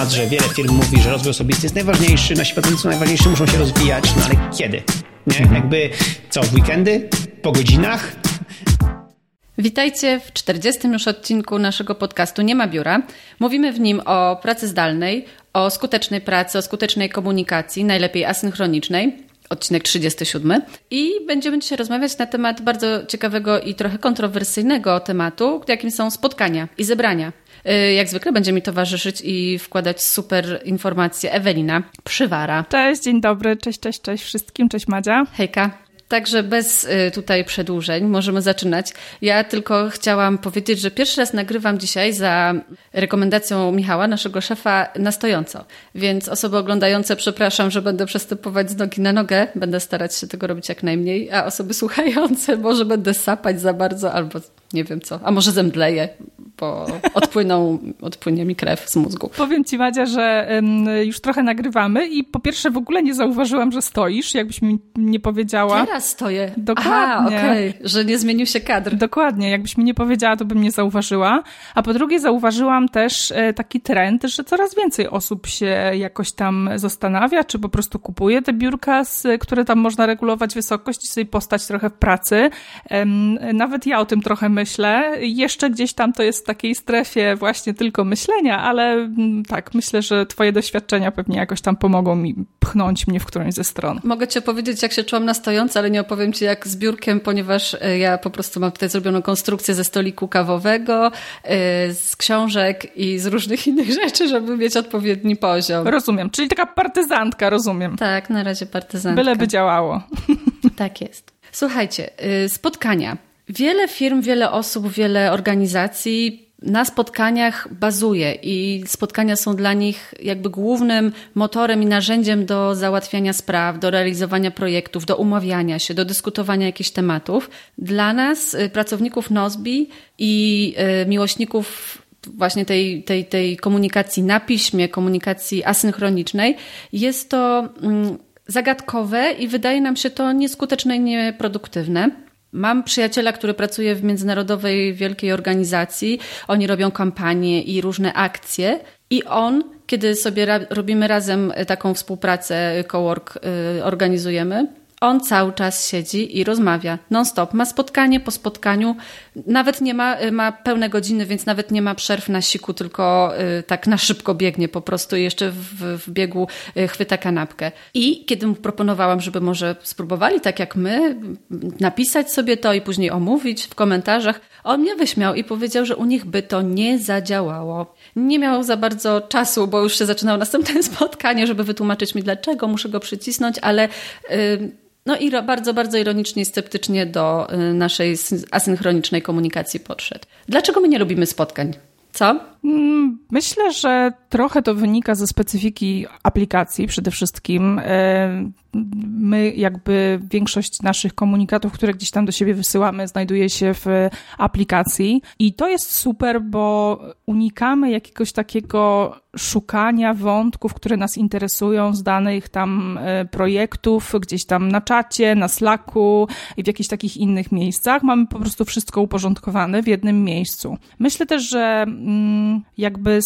temat, że wiele firm mówi, że rozwój osobisty jest najważniejszy, nasi pracownicy są najważniejsi, muszą się rozwijać, no ale kiedy? Nie? Jakby co, w weekendy? Po godzinach? Witajcie w 40. już odcinku naszego podcastu Nie ma biura. Mówimy w nim o pracy zdalnej, o skutecznej pracy, o skutecznej komunikacji, najlepiej asynchronicznej. Odcinek 37. I będziemy dzisiaj rozmawiać na temat bardzo ciekawego i trochę kontrowersyjnego tematu, jakim są spotkania i zebrania. Y, jak zwykle będzie mi towarzyszyć i wkładać super informacje Ewelina Przywara. Cześć, dzień dobry, cześć, cześć, cześć wszystkim, cześć Madzia. Hejka. Także bez y, tutaj przedłużeń możemy zaczynać. Ja tylko chciałam powiedzieć, że pierwszy raz nagrywam dzisiaj za rekomendacją Michała, naszego szefa, na stojąco. Więc osoby oglądające, przepraszam, że będę przestępować z nogi na nogę. Będę starać się tego robić jak najmniej, a osoby słuchające może będę sapać za bardzo albo nie wiem co. A może zemdleję, bo odpłyną, odpłynie mi krew z mózgu. Powiem ci, Madzia, że już trochę nagrywamy i po pierwsze w ogóle nie zauważyłam, że stoisz, jakbyś mi nie powiedziała. Teraz stoję. Dokładnie. Aha, okay. Że nie zmienił się kadr. Dokładnie. Jakbyś mi nie powiedziała, to bym nie zauważyła. A po drugie zauważyłam też e, taki trend, że coraz więcej osób się jakoś tam zastanawia, czy po prostu kupuje te biurka, które tam można regulować wysokość i sobie postać trochę w pracy. Nawet ja o tym trochę myślę. Jeszcze gdzieś tam to jest takiej strefie właśnie tylko myślenia, ale mm, tak, myślę, że twoje doświadczenia pewnie jakoś tam pomogą mi pchnąć mnie w którąś ze stron. Mogę ci opowiedzieć, jak się czułam na stojąco, ale nie opowiem ci jak z biurkiem, ponieważ e, ja po prostu mam tutaj zrobioną konstrukcję ze stoliku kawowego, e, z książek i z różnych innych rzeczy, żeby mieć odpowiedni poziom. Rozumiem, czyli taka partyzantka, rozumiem. Tak, na razie partyzantka. Byleby działało. Tak jest. Słuchajcie, y, spotkania. Wiele firm, wiele osób, wiele organizacji na spotkaniach bazuje i spotkania są dla nich jakby głównym motorem i narzędziem do załatwiania spraw, do realizowania projektów, do umawiania się, do dyskutowania jakichś tematów. Dla nas, y, pracowników Nozbi i y, miłośników właśnie tej, tej, tej komunikacji na piśmie, komunikacji asynchronicznej, jest to mm, zagadkowe i wydaje nam się to nieskuteczne i nieproduktywne. Mam przyjaciela, który pracuje w międzynarodowej wielkiej organizacji. Oni robią kampanie i różne akcje. I on, kiedy sobie ra robimy razem taką współpracę, cowork y, organizujemy, on cały czas siedzi i rozmawia non-stop. Ma spotkanie po spotkaniu, nawet nie ma, ma pełne godziny, więc nawet nie ma przerw na siku, tylko y, tak na szybko biegnie po prostu i jeszcze w, w biegu y, chwyta kanapkę. I kiedy mu proponowałam, żeby może spróbowali tak jak my, napisać sobie to i później omówić w komentarzach, on mnie wyśmiał i powiedział, że u nich by to nie zadziałało. Nie miał za bardzo czasu, bo już się zaczynało następne spotkanie, żeby wytłumaczyć mi dlaczego, muszę go przycisnąć, ale yy, no i bardzo, bardzo ironicznie i sceptycznie do y, naszej asynchronicznej komunikacji podszedł. Dlaczego my nie lubimy spotkań? Co? Mm, myślę, że trochę to wynika ze specyfiki aplikacji przede wszystkim. My jakby większość naszych komunikatów, które gdzieś tam do siebie wysyłamy, znajduje się w aplikacji i to jest super, bo unikamy jakiegoś takiego szukania wątków, które nas interesują z danych tam e, projektów, gdzieś tam na czacie, na Slacku i w jakichś takich innych miejscach. Mamy po prostu wszystko uporządkowane w jednym miejscu. Myślę też, że mm, jakby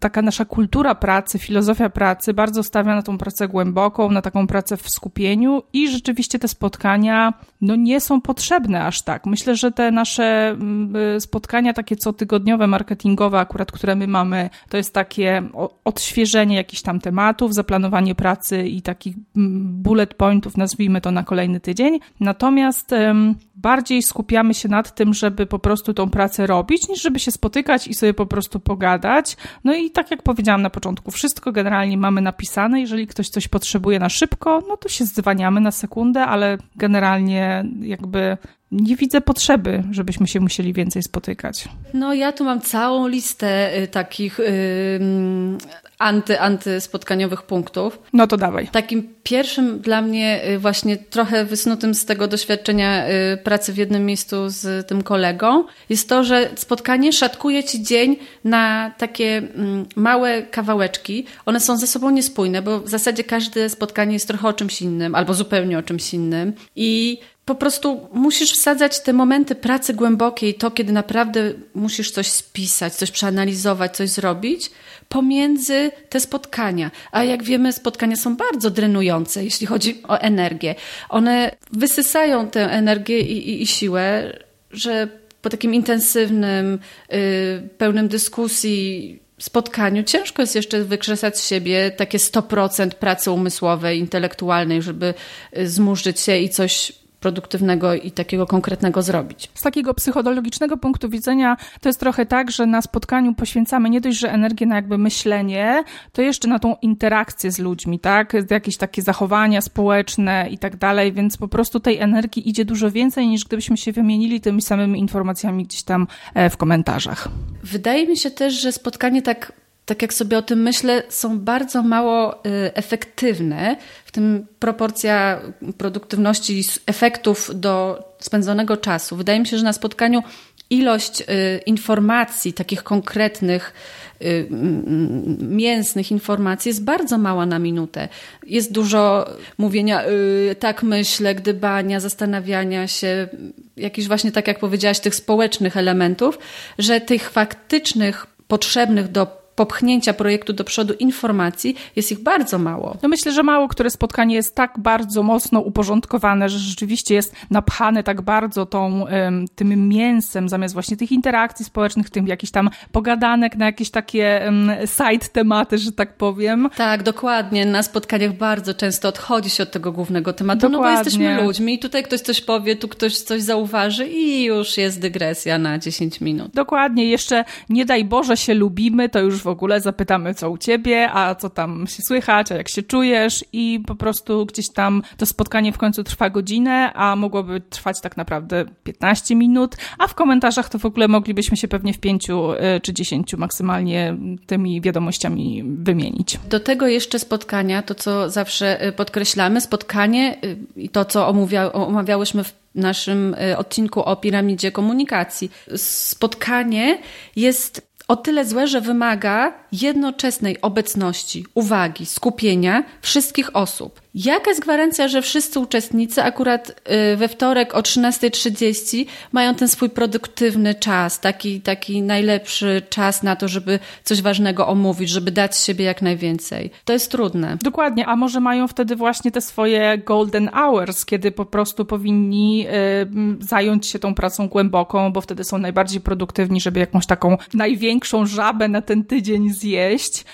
taka nasza kultura pracy, filozofia pracy bardzo stawia na tą pracę głęboką, na taką pracę w skupieniu i rzeczywiście te spotkania no nie są potrzebne aż tak. Myślę, że te nasze mm, y, spotkania takie cotygodniowe, marketingowe akurat, które my mamy, to jest takie odświeżenie jakichś tam tematów, zaplanowanie pracy i takich mm, bullet pointów, nazwijmy to na kolejny tydzień. Natomiast bardziej skupiamy się nad tym, żeby po prostu tą pracę robić, niż żeby się spotykać i sobie po prostu pogadać. No i tak jak powiedziałam na początku, wszystko generalnie mamy napisane. Jeżeli ktoś coś potrzebuje na szybko, no to się zwaniamy na sekundę, ale generalnie jakby nie widzę potrzeby, żebyśmy się musieli więcej spotykać. No ja tu mam całą listę y, takich y, anty, antyspotkaniowych punktów. No to dawaj. Takim pierwszym dla mnie y, właśnie trochę wysnutym z tego doświadczenia y, pracy w jednym miejscu z tym kolegą jest to, że spotkanie szatkuje ci dzień na takie mm, małe kawałeczki. One są ze sobą niespójne, bo w zasadzie każde spotkanie jest trochę o czymś innym albo zupełnie o czymś innym i po prostu musisz wsadzać te momenty pracy głębokiej, to kiedy naprawdę musisz coś spisać, coś przeanalizować, coś zrobić, pomiędzy te spotkania. A jak wiemy, spotkania są bardzo drenujące, jeśli chodzi o energię. One wysysają tę energię i, i, i siłę, że po takim intensywnym, yy, pełnym dyskusji spotkaniu ciężko jest jeszcze wykrzesać z siebie takie 100% pracy umysłowej, intelektualnej, żeby y, zmurzyć się i coś produktywnego i takiego konkretnego zrobić. Z takiego psychologicznego punktu widzenia to jest trochę tak, że na spotkaniu poświęcamy nie dość, że energię na jakby myślenie, to jeszcze na tą interakcję z ludźmi, tak? Jakieś takie zachowania społeczne i tak dalej, więc po prostu tej energii idzie dużo więcej niż gdybyśmy się wymienili tymi samymi informacjami gdzieś tam e, w komentarzach. Wydaje mi się też, że spotkanie tak tak jak sobie o tym myślę, są bardzo mało y, efektywne, w tym proporcja produktywności efektów do spędzonego czasu. Wydaje mi się, że na spotkaniu ilość y, informacji, takich konkretnych, y, mięsnych informacji jest bardzo mała na minutę. Jest dużo mówienia, tak myślę, gdybania, zastanawiania się, jakiś właśnie, tak jak powiedziałaś, tych społecznych elementów, że tych faktycznych, potrzebnych do popchnięcia projektu do przodu informacji jest ich bardzo mało. No myślę, że mało które spotkanie jest tak bardzo mocno uporządkowane, że rzeczywiście jest napchane tak bardzo tą, tym mięsem, zamiast właśnie tych interakcji społecznych, tym jakichś tam pogadanek na jakieś takie side tematy, że tak powiem. Tak, dokładnie. Na spotkaniach bardzo często odchodzi się od tego głównego tematu, dokładnie. no bo jesteśmy ludźmi i tutaj ktoś coś powie, tu ktoś coś zauważy i już jest dygresja na 10 minut. Dokładnie. Jeszcze nie daj Boże się lubimy, to już w ogóle, zapytamy co u ciebie, a co tam się słychać, a jak się czujesz i po prostu gdzieś tam to spotkanie w końcu trwa godzinę, a mogłoby trwać tak naprawdę 15 minut, a w komentarzach to w ogóle moglibyśmy się pewnie w pięciu y, czy dziesięciu maksymalnie tymi wiadomościami wymienić. Do tego jeszcze spotkania, to co zawsze y, podkreślamy, spotkanie y, i to co omówia, omawiałyśmy w naszym odcinku o piramidzie komunikacji. Spotkanie jest o tyle złe, że wymaga jednoczesnej obecności, uwagi, skupienia wszystkich osób. Jaka jest gwarancja, że wszyscy uczestnicy akurat y, we wtorek o 13.30 mają ten swój produktywny czas, taki, taki najlepszy czas na to, żeby coś ważnego omówić, żeby dać siebie jak najwięcej? To jest trudne. Dokładnie, a może mają wtedy właśnie te swoje golden hours, kiedy po prostu powinni y, zająć się tą pracą głęboką, bo wtedy są najbardziej produktywni, żeby jakąś taką największą żabę na ten tydzień zjeść, y,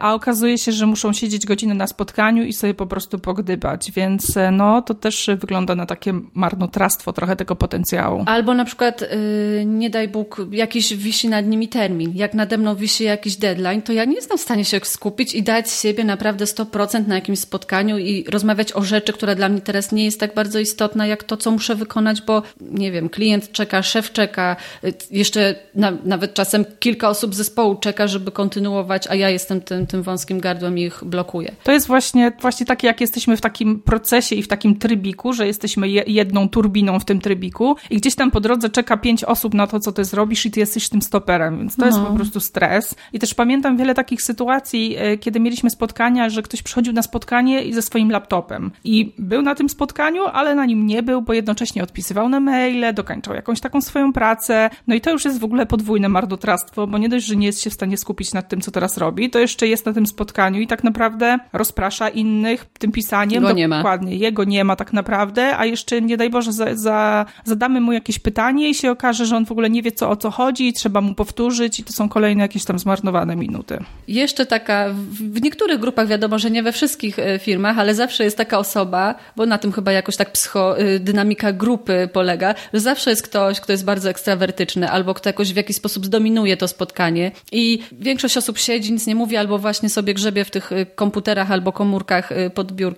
a okazuje się, że muszą siedzieć godzinę na spotkaniu i sobie po prostu pogdybać, więc e, no to też wygląda na takie marnotrawstwo trochę tego potencjału. Albo na przykład, yy, nie daj Bóg, jakiś wisi nad nimi termin. Jak nade mną wisi jakiś deadline, to ja nie jestem w stanie się skupić i dać siebie naprawdę 100% na jakimś spotkaniu i rozmawiać o rzeczy, która dla mnie teraz nie jest tak bardzo istotna, jak to, co muszę wykonać, bo nie wiem, klient czeka, szef czeka, y, jeszcze na, nawet czasem kilka osób zespołu czeka, żeby kontynuować, a ja jestem tym, tym wąskim gardłem i ich blokuję. To jest właśnie, właśnie takie, jak jest jesteśmy w takim procesie i w takim trybiku, że jesteśmy jedną turbiną w tym trybiku i gdzieś tam po drodze czeka pięć osób na to, co ty zrobisz i ty jesteś tym stoperem, więc to no. jest po prostu stres. I też pamiętam wiele takich sytuacji, e, kiedy mieliśmy spotkania, że ktoś przychodził na spotkanie ze swoim laptopem i był na tym spotkaniu, ale na nim nie był, bo jednocześnie odpisywał na maile, dokończał jakąś taką swoją pracę. No i to już jest w ogóle podwójne marnotrawstwo, bo nie dość, że nie jest się w stanie skupić nad tym, co teraz robi, to jeszcze jest na tym spotkaniu i tak naprawdę rozprasza innych tym pisaniem pisaniem. Go nie ma. Dokładnie, jego nie ma tak naprawdę, a jeszcze nie daj Boże za, za, zadamy mu jakieś pytanie i się okaże, że on w ogóle nie wie co o co chodzi i trzeba mu powtórzyć i to są kolejne jakieś tam zmarnowane minuty. Jeszcze taka, w niektórych grupach wiadomo, że nie we wszystkich e, firmach, ale zawsze jest taka osoba, bo na tym chyba jakoś tak psycho, e, grupy polega, że zawsze jest ktoś, kto jest bardzo ekstrawertyczny albo kto jakoś w jakiś sposób zdominuje to spotkanie i większość osób siedzi, nic nie mówi albo właśnie sobie grzebie w tych e, komputerach albo komórkach pod biurkiem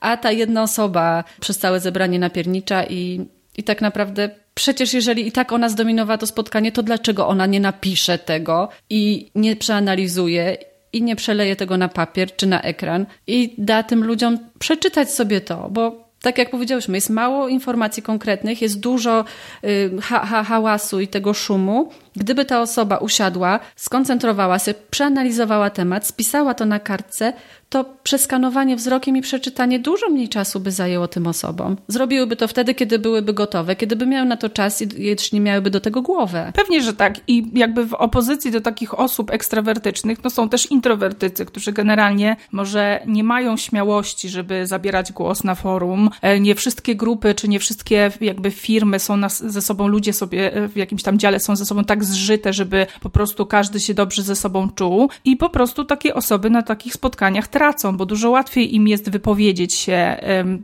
a ta jedna osoba przez całe zebranie napiernicza i, i tak naprawdę przecież jeżeli i tak ona zdominowała to spotkanie, to dlaczego ona nie napisze tego i nie przeanalizuje i nie przeleje tego na papier czy na ekran i da tym ludziom przeczytać sobie to, bo tak jak powiedziałyśmy, jest mało informacji konkretnych, jest dużo y, ha ha hałasu i tego szumu, Gdyby ta osoba usiadła, skoncentrowała się, przeanalizowała temat, spisała to na kartce, to przeskanowanie wzrokiem i przeczytanie dużo mniej czasu by zajęło tym osobom. Zrobiłyby to wtedy, kiedy byłyby gotowe, kiedy by miały na to czas i jeśli miałyby do tego głowę. Pewnie, że tak. I jakby w opozycji do takich osób ekstrawertycznych, no są też introwertycy, którzy generalnie może nie mają śmiałości, żeby zabierać głos na forum. E, nie wszystkie grupy, czy nie wszystkie jakby firmy są nas, ze sobą, ludzie sobie e, w jakimś tam dziale są ze sobą tak zżyte, żeby po prostu każdy się dobrze ze sobą czuł. I po prostu takie osoby na takich spotkaniach tracą, bo dużo łatwiej im jest wypowiedzieć się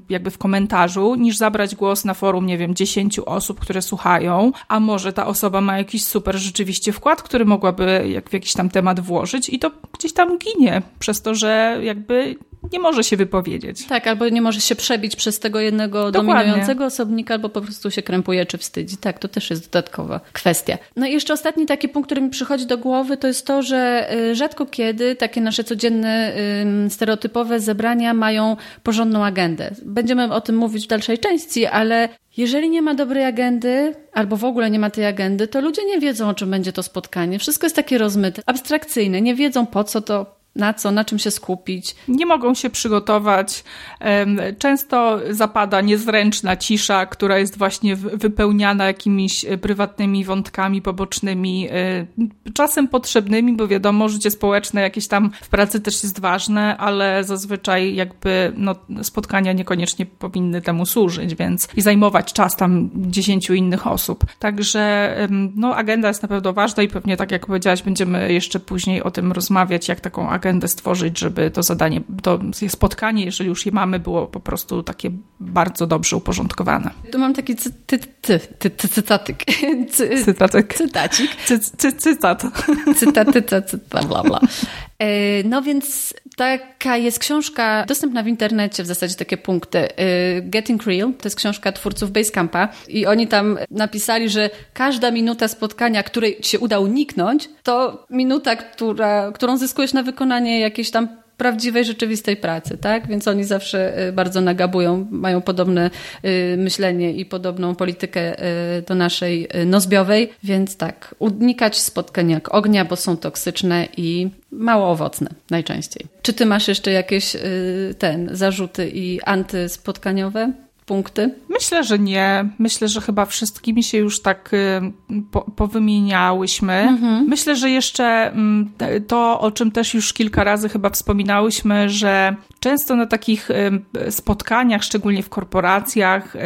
jakby w komentarzu, niż zabrać głos na forum, nie wiem, dziesięciu osób, które słuchają, a może ta osoba ma jakiś super rzeczywiście wkład, który mogłaby jak w jakiś tam temat włożyć i to gdzieś tam ginie, przez to, że jakby nie może się wypowiedzieć. Tak, albo nie może się przebić przez tego jednego Dokładnie. dominującego osobnika, albo po prostu się krępuje czy wstydzi. Tak, to też jest dodatkowa kwestia. No i jeszcze ostatni taki punkt, który mi przychodzi do głowy, to jest to, że y, rzadko kiedy takie nasze codzienne, stereotypowe zebrania mają porządną agendę. Będziemy o tym mówić w dalszej części, ale jeżeli nie ma dobrej agendy, albo w ogóle nie ma tej agendy, to ludzie nie wiedzą, o czym będzie to spotkanie. Wszystko jest takie rozmyte, abstrakcyjne. Nie wiedzą, po co to, na co, na czym się skupić. Nie mogą się przygotować. Często zapada niezręczna cisza, która jest właśnie wypełniana jakimiś e, prywatnymi wątkami pobocznymi, e, czasem potrzebnymi, bo wiadomo, życie społeczne jakieś tam w pracy też jest ważne, ale zazwyczaj jakby no, spotkania niekoniecznie powinny temu służyć, więc i zajmować czas tam dziesięciu innych osób. Także no, agenda jest na pewno ważna i pewnie tak jak powiedziałaś, będziemy jeszcze później o tym rozmawiać, jak taką agendę agendę stworzyć, żeby to zadanie, to spotkanie, jeżeli już je mamy, było po prostu takie bardzo dobrze uporządkowane. Tu mam taki cy, ty, ty, ty, ty, cytatyk. Cy, Cytatyk. Cytacik. Cy, cy, cytat. Cytaty, cyta, bla, bla. E, no więc taka jest książka dostępna w internecie, w zasadzie takie punkty. E, Getting Real, to jest książka twórców Basecampa i oni tam napisali, że każda minuta spotkania, której się uda uniknąć, to minuta, która, którą zyskujesz na wykonanie jakiejś tam prawdziwej, rzeczywistej pracy, tak? Więc oni zawsze y, bardzo nagabują, mają podobne y, myślenie i podobną politykę y, do naszej nozbiowej, więc tak, unikać spotkań jak ognia, bo są toksyczne i mało owocne najczęściej. Czy ty masz jeszcze jakieś ten zarzuty i antyspotkaniowe? Punkty? Myślę, że nie. Myślę, że chyba wszystkimi się już tak y, po, powymieniałyśmy. Mhm. Myślę, że jeszcze mm, to, o czym też już kilka razy chyba wspominałyśmy, że często na takich y, spotkaniach, szczególnie w korporacjach, y,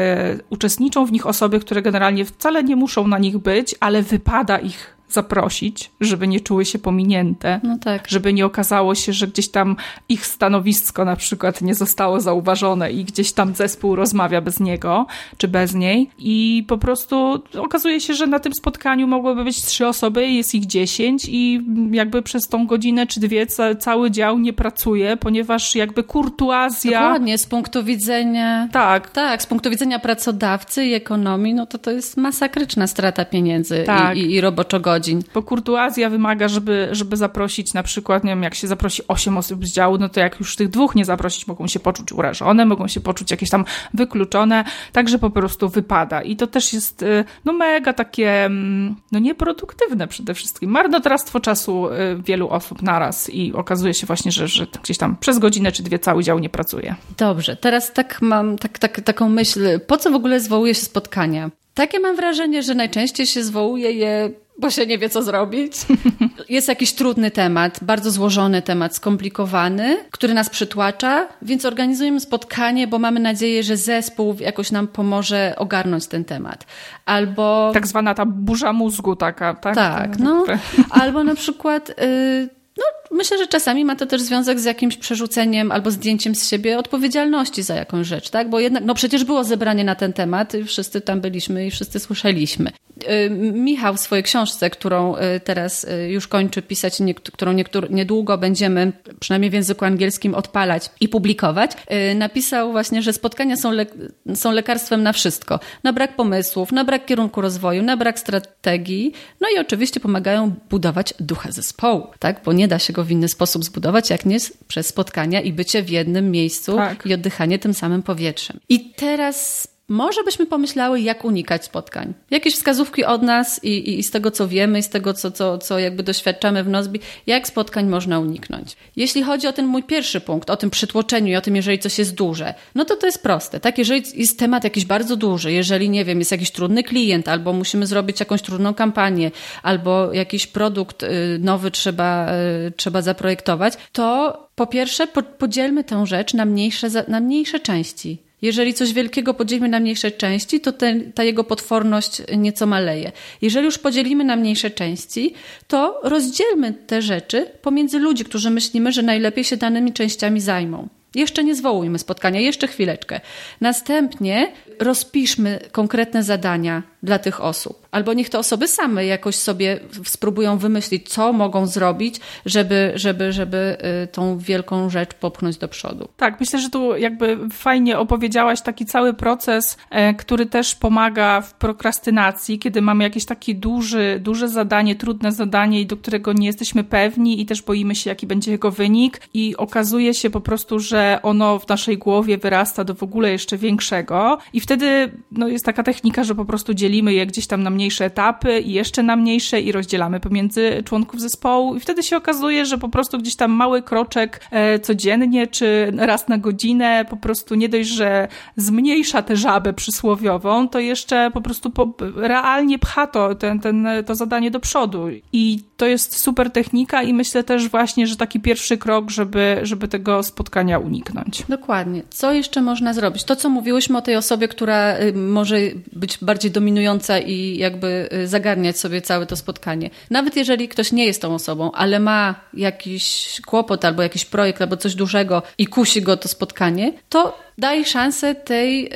uczestniczą w nich osoby, które generalnie wcale nie muszą na nich być, ale wypada ich zaprosić, żeby nie czuły się pominięte, no tak. żeby nie okazało się, że gdzieś tam ich stanowisko na przykład nie zostało zauważone i gdzieś tam zespół rozmawia bez niego czy bez niej i po prostu okazuje się, że na tym spotkaniu mogłyby być trzy osoby, jest ich dziesięć i jakby przez tą godzinę czy dwie ca cały dział nie pracuje, ponieważ jakby kurtuazja... Dokładnie, z punktu widzenia... Tak. Tak, z punktu widzenia pracodawcy i ekonomii, no to to jest masakryczna strata pieniędzy tak. i, i, i roboczo godzin godzin. Bo kurtuazja wymaga, żeby, żeby zaprosić na przykład, nie wiem, jak się zaprosi 8 osób z działu, no to jak już tych dwóch nie zaprosić, mogą się poczuć urażone, mogą się poczuć jakieś tam wykluczone, także po prostu wypada. I to też jest y, no mega takie, mm, no nieproduktywne przede wszystkim. Marnotrawstwo czasu y, wielu osób naraz i okazuje się właśnie, że, że gdzieś tam przez godzinę czy dwie cały dział nie pracuje. Dobrze, teraz tak mam tak, tak, taką myśl, po co w ogóle zwołuje się spotkania? Takie mam wrażenie, że najczęściej się zwołuje je bo się nie wie, co zrobić. Jest jakiś trudny temat, bardzo złożony temat, skomplikowany, który nas przytłacza, więc organizujemy spotkanie, bo mamy nadzieję, że zespół jakoś nam pomoże ogarnąć ten temat. Albo. Tak zwana ta burza mózgu, taka, tak? Tak, no. Albo na przykład. Yy, no, myślę, że czasami ma to też związek z jakimś przerzuceniem albo zdjęciem z siebie odpowiedzialności za jakąś rzecz, tak? Bo jednak, no przecież było zebranie na ten temat, wszyscy tam byliśmy i wszyscy słyszeliśmy. Y, Michał w swojej książce, którą y, teraz y, już kończy pisać, którą niedługo będziemy, przynajmniej w języku angielskim, odpalać i publikować, napisał właśnie, że spotkania są, le są lekarstwem na wszystko. Na brak pomysłów, na brak kierunku rozwoju, na brak strategii, no i oczywiście pomagają budować ducha zespołu, tak? Bo nie da się go w inny sposób zbudować, jak nie przez spotkania i bycie w jednym miejscu tak. i oddychanie tym samym powietrzem. I teraz może byśmy pomyślały, jak unikać spotkań. Jakieś wskazówki od nas i, i, i z tego, co wiemy, i z tego, co, co, co jakby doświadczamy w Nozbi, jak spotkań można uniknąć. Jeśli chodzi o ten mój pierwszy punkt, o tym przytłoczeniu i o tym, jeżeli coś jest duże, no to to jest proste. Tak, jeżeli jest temat jakiś bardzo duży, jeżeli, nie wiem, jest jakiś trudny klient, albo musimy zrobić jakąś trudną kampanię, albo jakiś produkt y, nowy trzeba, y, trzeba zaprojektować, to po pierwsze podzielmy tę rzecz na mniejsze, na mniejsze części. Jeżeli coś wielkiego podzielimy na mniejsze części, to ten, ta jego potworność nieco maleje. Jeżeli już podzielimy na mniejsze części, to rozdzielmy te rzeczy pomiędzy ludzi, którzy myślimy, że najlepiej się danymi częściami zajmą. Jeszcze nie zwołujmy spotkania, jeszcze chwileczkę. Następnie rozpiszmy konkretne zadania dla tych osób. Albo niech te osoby same jakoś sobie spróbują wymyślić, co mogą zrobić, żeby, żeby, żeby y, tą wielką rzecz popchnąć do przodu. Tak, myślę, że tu jakby fajnie opowiedziałaś taki cały proces, e, który też pomaga w prokrastynacji, kiedy mamy jakieś takie duży, duże zadanie, trudne zadanie, do którego nie jesteśmy pewni i też boimy się, jaki będzie jego wynik i okazuje się po prostu, że ono w naszej głowie wyrasta do w ogóle jeszcze większego i wtedy no, jest taka technika, że po prostu dzielimy je gdzieś tam na mniejsze etapy i jeszcze na mniejsze i rozdzielamy pomiędzy członków zespołu. I wtedy się okazuje, że po prostu gdzieś tam mały kroczek e, codziennie czy raz na godzinę po prostu nie dość, że zmniejsza tę żabę przysłowiową, to jeszcze po prostu po, realnie pcha to, ten, ten, to zadanie do przodu. I to jest super technika i myślę też właśnie, że taki pierwszy krok, żeby, żeby tego spotkania uniknąć. Dokładnie. Co jeszcze można zrobić? To, co mówiłyśmy o tej osobie, która y, może być bardziej dominująca i jakby y, zagarniać sobie całe to spotkanie. Nawet jeżeli ktoś nie jest tą osobą, ale ma jakiś kłopot albo jakiś projekt albo coś dużego i kusi go to spotkanie, to daj szansę tej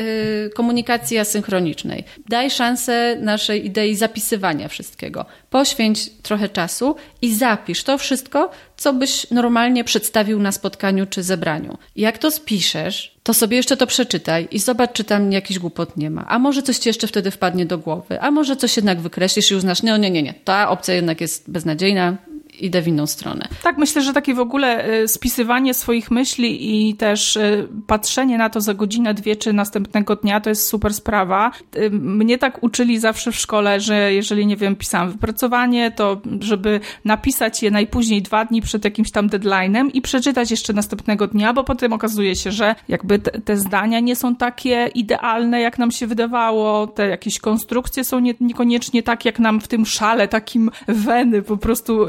y, komunikacji asynchronicznej. Daj szansę naszej idei zapisywania wszystkiego. Poświęć trochę czasu i zapisz to wszystko, co byś normalnie przedstawił na spotkaniu czy zebraniu. Jak to spiszesz, to sobie jeszcze to przeczytaj i zobacz, czy tam jakiś głupot nie ma. A może coś ci jeszcze wtedy wpadnie do głowy, a może coś jednak wykreślisz i uznasz, no nie, nie, nie, ta opcja jednak jest beznadziejna, idę w inną stronę. Tak, myślę, że takie w ogóle y, spisywanie swoich myśli i też y, patrzenie na to za godzinę, dwie czy następnego dnia to jest super sprawa. Y, mnie tak uczyli zawsze w szkole, że jeżeli, nie wiem, pisałam wypracowanie, to żeby napisać je najpóźniej dwa dni przed jakimś tam deadline'em i przeczytać jeszcze następnego dnia, bo potem okazuje się, że jakby te, te zdania nie są takie idealne, jak nam się wydawało, te jakieś konstrukcje są nie, niekoniecznie tak, jak nam w tym szale takim weny po prostu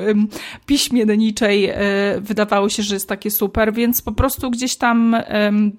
piśmie niczej e, wydawało się, że jest takie super, więc po prostu gdzieś tam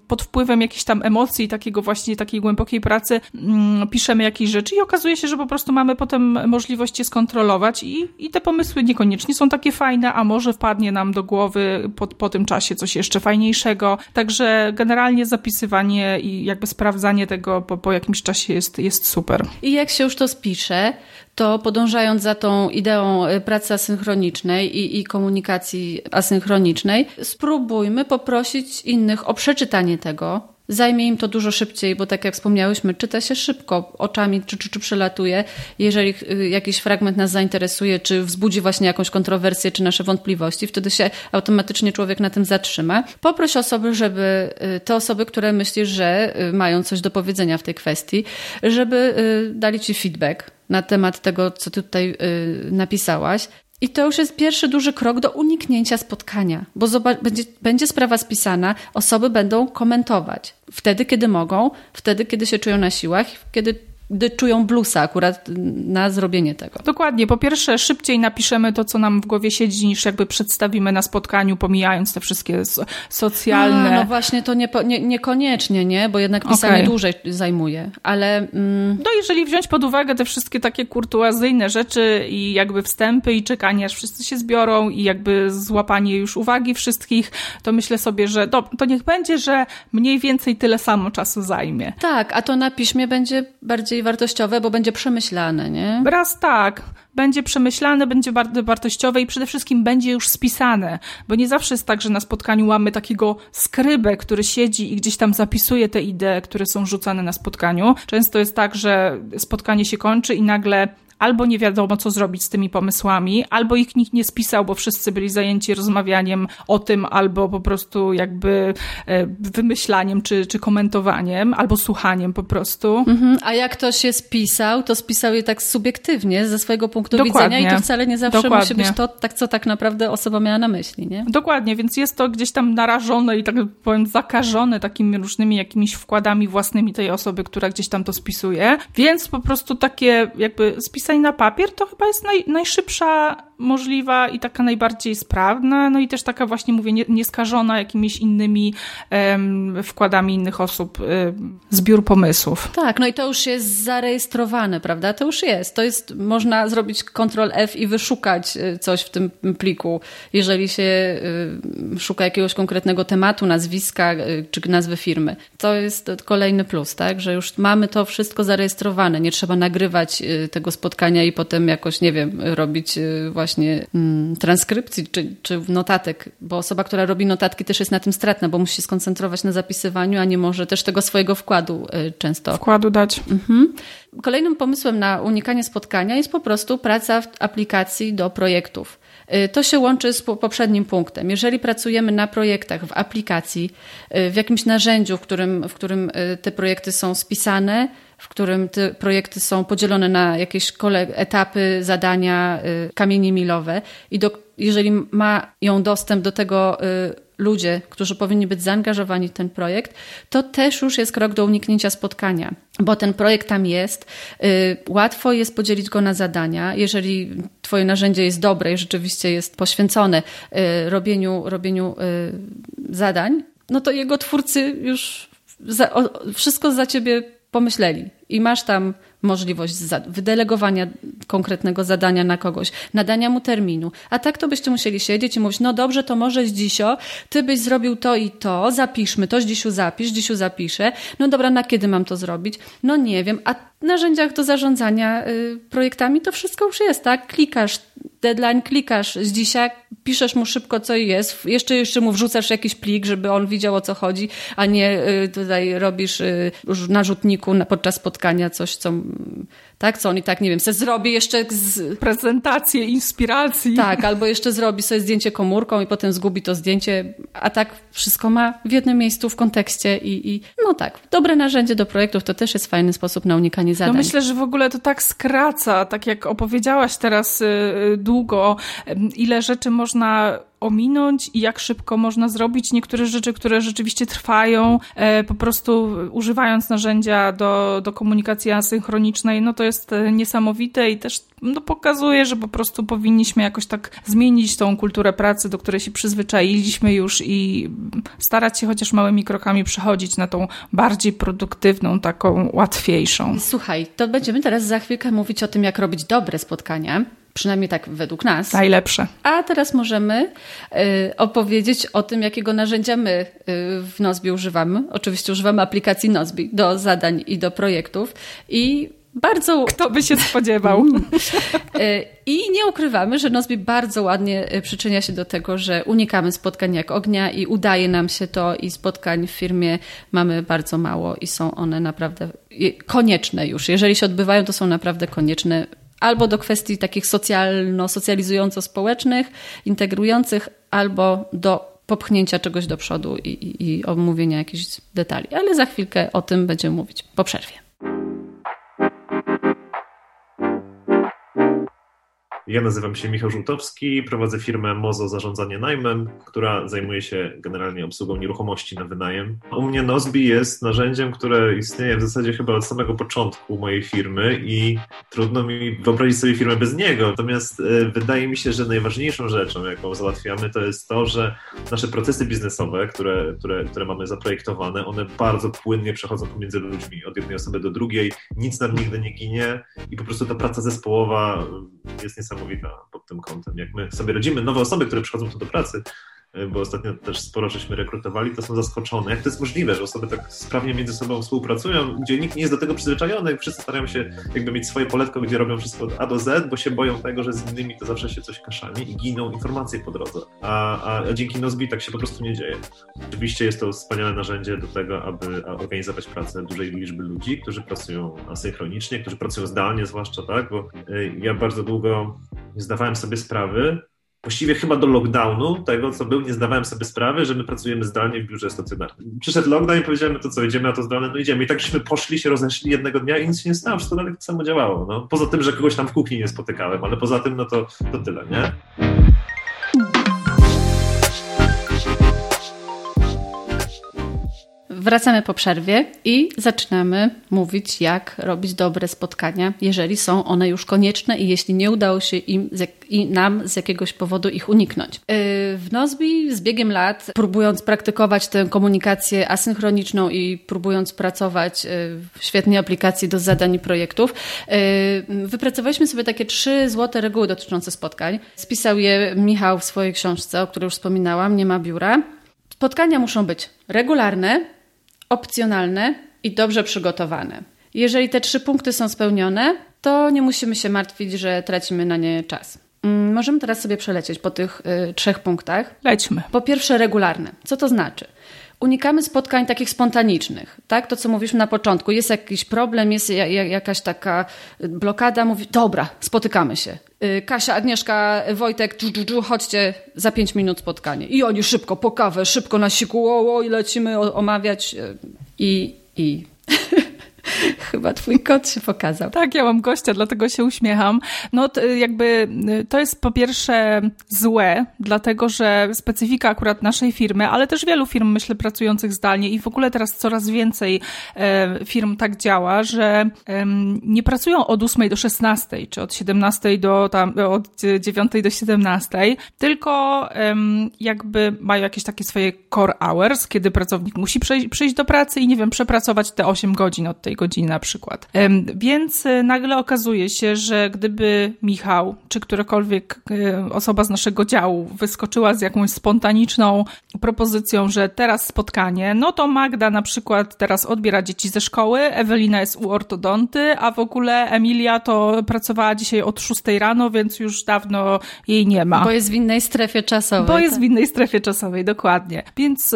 pod wpływem jakichś tam emocji, takiego właśnie takiej głębokiej pracy mm, piszemy jakieś rzeczy i okazuje się, że po prostu mamy potem możliwość je skontrolować i, i te pomysły niekoniecznie są takie fajne, a może wpadnie nam do głowy po, po tym czasie coś jeszcze fajniejszego. Także generalnie zapisywanie i jakby sprawdzanie tego po, po jakimś czasie jest, jest super. I jak się już to spisze, to podążając za tą ideą y, pracy asynchronicznej i, i, komunikacji asynchronicznej, spróbujmy poprosić innych o przeczytanie tego. Zajmie im to dużo szybciej, bo tak jak wspomniałyśmy, czyta się szybko, oczami czy, czy, czy przelatuje. Jeżeli y, jakiś fragment nas zainteresuje, czy wzbudzi właśnie jakąś kontrowersję, czy nasze wątpliwości, wtedy się automatycznie człowiek na tym zatrzyma. Poproś osoby, żeby y, te osoby, które myślisz, że mają coś do powiedzenia w tej kwestii, żeby dali ci feedback, na temat tego, co tutaj y, napisałaś. I to już jest pierwszy duży krok do uniknięcia spotkania, bo będzie, będzie sprawa spisana, osoby będą komentować. Wtedy, kiedy mogą, wtedy, kiedy się czują na siłach, kiedy gdy czują blusa akurat na zrobienie tego. Dokładnie. Po pierwsze, szybciej napiszemy to, co nam w głowie siedzi, niż jakby przedstawimy na spotkaniu, pomijając te wszystkie socjalne. A, no właśnie, to nie, nie, niekoniecznie, nie? Bo jednak pisanie okay. dłużej zajmuje. Ale. Mm... No, jeżeli wziąć pod uwagę te wszystkie takie kurtuazyjne rzeczy i jakby wstępy i czekanie, aż wszyscy się zbiorą i jakby złapanie już uwagi wszystkich, to myślę sobie, że to, to niech będzie, że mniej więcej tyle samo czasu zajmie. Tak, a to na piśmie będzie bardziej bardziej wartościowe, bo będzie przemyślane, nie? Raz tak, będzie przemyślane, będzie bardzo wartościowe i przede wszystkim będzie już spisane, bo nie zawsze jest tak, że na spotkaniu mamy takiego skrybę, który siedzi i gdzieś tam zapisuje te idee, które są rzucane na spotkaniu. Często jest tak, że spotkanie się kończy i nagle albo nie wiadomo, co zrobić z tymi pomysłami, albo ich nikt nie spisał, bo wszyscy byli zajęci rozmawianiem o tym, albo po prostu jakby e, wymyślaniem czy, czy komentowaniem, albo słuchaniem po prostu. Mhm. A jak ktoś je spisał, to spisał je tak subiektywnie, ze swojego punktu Dokładnie. widzenia i to wcale nie zawsze Dokładnie. musi być to, tak, co tak naprawdę osoba miała na myśli, nie? Dokładnie, więc jest to gdzieś tam narażone i tak powiem zakażone takimi różnymi jakimiś wkładami własnymi tej osoby, która gdzieś tam to spisuje. Więc po prostu takie jakby spisanie na papier to chyba jest naj, najszybsza możliwa i taka najbardziej sprawna, no i też taka właśnie, mówię, nie, nieskażona jakimiś innymi um, wkładami innych osób, um, zbiór pomysłów. Tak, no i to już jest zarejestrowane, prawda? To już jest. To jest, można zrobić Ctrl F i wyszukać y, coś w tym pliku, jeżeli się y, szuka jakiegoś konkretnego tematu, nazwiska y, czy nazwy firmy. To jest kolejny plus, tak? Że już mamy to wszystko zarejestrowane. Nie trzeba nagrywać tego spotkania i potem jakoś, nie wiem, robić właśnie właśnie mm, transkrypcji czy, czy notatek, bo osoba, która robi notatki też jest na tym stratna, bo musi się skoncentrować na zapisywaniu, a nie może też tego swojego wkładu y, często. Wkładu dać. Mhm. Kolejnym pomysłem na unikanie spotkania jest po prostu praca w aplikacji do projektów. Y, to się łączy z poprzednim punktem. Jeżeli pracujemy na projektach w aplikacji, y, w jakimś narzędziu, w którym, w którym te projekty są spisane, w którym te projekty są podzielone na jakieś etapy, zadania, y, kamienie milowe i do, jeżeli mają dostęp do tego y, ludzie, którzy powinni być zaangażowani w ten projekt, to też już jest krok do uniknięcia spotkania, bo ten projekt tam jest. Y, łatwo jest podzielić go na zadania. Jeżeli Twoje narzędzie jest dobre i rzeczywiście jest poświęcone robieniu, robieniu zadań, no to jego twórcy już za, wszystko za ciebie pomyśleli i masz tam możliwość wydelegowania konkretnego zadania na kogoś, nadania mu terminu. A tak to byście musieli siedzieć i mówić, no dobrze, to może z dzisio, ty byś zrobił to i to, zapiszmy to, z dzisiu zapisz, dzisiu zapiszę. No dobra, na kiedy mam to zrobić? No nie wiem. A narzędziach do zarządzania y, projektami to wszystko już jest, tak? Klikasz deadline, klikasz z dzisiaj, piszesz mu szybko, co jest, jeszcze jeszcze mu wrzucasz jakiś plik, żeby on widział, o co chodzi, a nie y, tutaj robisz y, na rzutniku podczas spotkania coś, co tak, co on i tak, nie wiem, se zrobi jeszcze z... prezentację, inspiracji. Tak, albo jeszcze zrobi sobie zdjęcie komórką i potem zgubi to zdjęcie, a tak wszystko ma w jednym miejscu w kontekście i, i no tak, dobre narzędzie do projektów to też jest fajny sposób na unikanie no zadań. No myślę, że w ogóle to tak skraca, tak jak opowiedziałaś teraz y, y, długo, ile rzeczy można ominąć i jak szybko można zrobić niektóre rzeczy, które rzeczywiście trwają, e, po prostu używając narzędzia do, do komunikacji asynchronicznej, no to jest e, niesamowite i też no, pokazuje, że po prostu powinniśmy jakoś tak zmienić tą kulturę pracy, do której się przyzwyczailiśmy już i starać się chociaż małymi krokami przechodzić na tą bardziej produktywną, taką łatwiejszą. Słuchaj, to będziemy teraz za chwilkę mówić o tym, jak robić dobre spotkania. Przynajmniej tak według nas. Najlepsze. A teraz możemy y, opowiedzieć o tym, jakiego narzędzia my y, w Nozbi używamy. Oczywiście używamy aplikacji Nozbi do zadań i do projektów. I bardzo. Kto by się spodziewał? Y, I nie ukrywamy, że Nozbi bardzo ładnie przyczynia się do tego, że unikamy spotkań jak ognia i udaje nam się to, i spotkań w firmie mamy bardzo mało i są one naprawdę konieczne już. Jeżeli się odbywają, to są naprawdę konieczne albo do kwestii takich socjalno-socjalizująco-społecznych, integrujących, albo do popchnięcia czegoś do przodu i, i, i omówienia jakichś detali. Ale za chwilkę o tym będziemy mówić po przerwie. Ja nazywam się Michał Żółtowski, prowadzę firmę Mozo Zarządzanie Najmem, która zajmuje się generalnie obsługą nieruchomości na wynajem. U mnie Nozbi jest narzędziem, które istnieje w zasadzie chyba od samego początku mojej firmy i trudno mi wyobrazić sobie firmę bez niego. Natomiast e, wydaje mi się, że najważniejszą rzeczą, jaką załatwiamy, to jest to, że nasze procesy biznesowe, które, które, które mamy zaprojektowane, one bardzo płynnie przechodzą pomiędzy ludźmi, od jednej osoby do drugiej, nic nam nigdy nie ginie i po prostu ta praca zespołowa jest niesamowita pod tym kątem. Jak my sobie rodzimy nowe osoby, które przychodzą tu do pracy, bo ostatnio też sporo żeśmy rekrutowali, to są zaskoczone. Jak to jest możliwe, że osoby tak sprawnie między sobą współpracują, gdzie nikt nie jest do tego przyzwyczajony, wszyscy starają się jakby mieć swoje poletko, gdzie robią wszystko od A do Z, bo się boją tego, że z innymi to zawsze się coś kaszami i giną informacje po drodze. A, a, a dzięki Nozbi tak się po prostu nie dzieje. Oczywiście jest to wspaniałe narzędzie do tego, aby organizować pracę dużej liczby ludzi, którzy pracują asynchronicznie, którzy pracują zdalnie zwłaszcza, tak, bo y, ja bardzo długo nie zdawałem sobie sprawy, właściwie chyba do lockdownu, tego co był, nie zdawałem sobie sprawy, że my pracujemy zdalnie w biurze stacjonarnym. Przyszedł lockdown i powiedziałem, no to co, idziemy na to zdalne, no idziemy. I tak żeśmy poszli, się rozeszli jednego dnia i nic się nie stało, wszystko dalej tak samo działało. No. Poza tym, że kogoś tam w kuchni nie spotykałem, ale poza tym, no to, to tyle, nie? Wracamy po przerwie i zaczynamy mówić, jak robić dobre spotkania, jeżeli są one już konieczne i jeśli nie udało się im i nam z jakiegoś powodu ich uniknąć. Yy, w Nozbi z biegiem lat, próbując praktykować tę komunikację asynchroniczną i próbując pracować yy, w świetnej aplikacji do zadań i projektów, yy, wypracowaliśmy sobie takie trzy złote reguły dotyczące spotkań. Spisał je Michał w swojej książce, o której już wspominałam, Nie ma biura. Spotkania muszą być regularne, opcjonalne i dobrze przygotowane. Jeżeli te trzy punkty są spełnione, to nie musimy się martwić, że tracimy na nie czas. Mm, możemy teraz sobie przelecieć po tych y, trzech punktach. Lećmy. Po pierwsze, regularne. Co to znaczy? Unikamy spotkań takich spontanicznych, tak? To, co mówiliśmy na początku. Jest jakiś problem, jest jakaś taka blokada, mówi, dobra, spotykamy się. Y, Kasia, Agnieszka, Wojtek, dżu, dżu, dżu, chodźcie za pięć minut spotkanie. I oni szybko, po kawę, szybko na siku, o, o, i lecimy omawiać. Y, I, i Chyba twój kot się pokazał. Tak, ja mam gościa, dlatego się uśmiecham. No jakby y, to jest po pierwsze złe, dlatego że specyfika akurat naszej firmy, ale też wielu firm, myślę, pracujących zdalnie i w ogóle teraz coraz więcej e, firm tak działa, że nie pracują od 8 do 16, czy od 17 do tam, od 9 do 17, tylko jakby mają jakieś takie swoje core hours, kiedy pracownik musi przyjść do pracy i nie wiem, przepracować te 8 godzin od tej godziny na przykład. Więc e, nagle okazuje się, że gdyby Michał, czy którakolwiek e, osoba z naszego działu wyskoczyła z jakąś spontaniczną propozycją, że teraz spotkanie, no to Magda na przykład teraz odbiera dzieci ze szkoły, Ewelina jest u ortodonty, a w ogóle Emilia to pracowała dzisiaj od 6 rano, więc już dawno jej nie ma. Bo jest w innej strefie czasowej. Bo tak? jest w innej strefie czasowej, dokładnie. Więc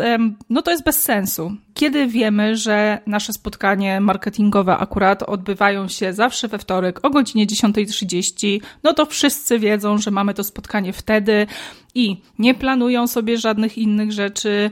no to jest bez sensu. Kiedy wiemy, że nasze spotkanie marketingowe akurat odbywają się zawsze we wtorek o godzinie 10.30, no to wszyscy wiedzą, że mamy to spotkanie wtedy i nie planują sobie żadnych innych rzeczy,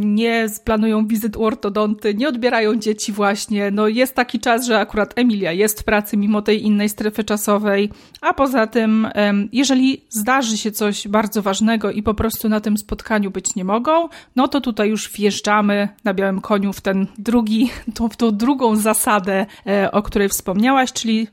nie planują wizyt u ortodonty, nie odbierają dzieci właśnie. No jest taki czas, że akurat Emilia jest w pracy mimo tej innej strefy czasowej, a poza tym, jeżeli zdarzy się coś bardzo ważnego i po prostu na tym spotkaniu być nie mogą, no to tutaj już wjeżdżamy na białym koniu w ten drugi, w tą drugą zasadę, e, o której wspomniałaś, czyli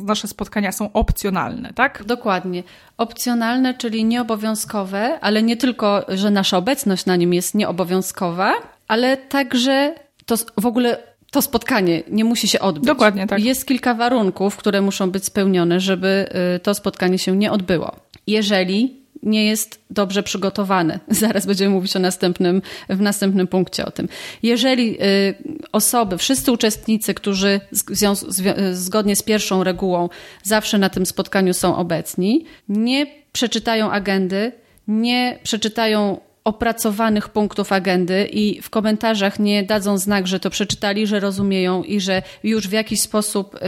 nasze spotkania są opcjonalne, tak? Dokładnie. Opcjonalne, czyli nieobowiązkowe, ale nie tylko, że nasza obecność na nim jest nieobowiązkowa, ale także to w ogóle to spotkanie nie musi się odbyć. Dokładnie tak. Jest kilka warunków, które muszą być spełnione, żeby y, to spotkanie się nie odbyło. Jeżeli nie jest dobrze przygotowany. Zaraz będziemy mówić o następnym, w następnym punkcie o tym. Jeżeli y, osoby, wszyscy uczestnicy, którzy zgodnie z pierwszą regułą zawsze na tym spotkaniu są obecni, nie przeczytają agendy, nie przeczytają opracowanych punktów agendy i w komentarzach nie dadzą znak, że to przeczytali, że rozumieją i że już w jakiś sposób y,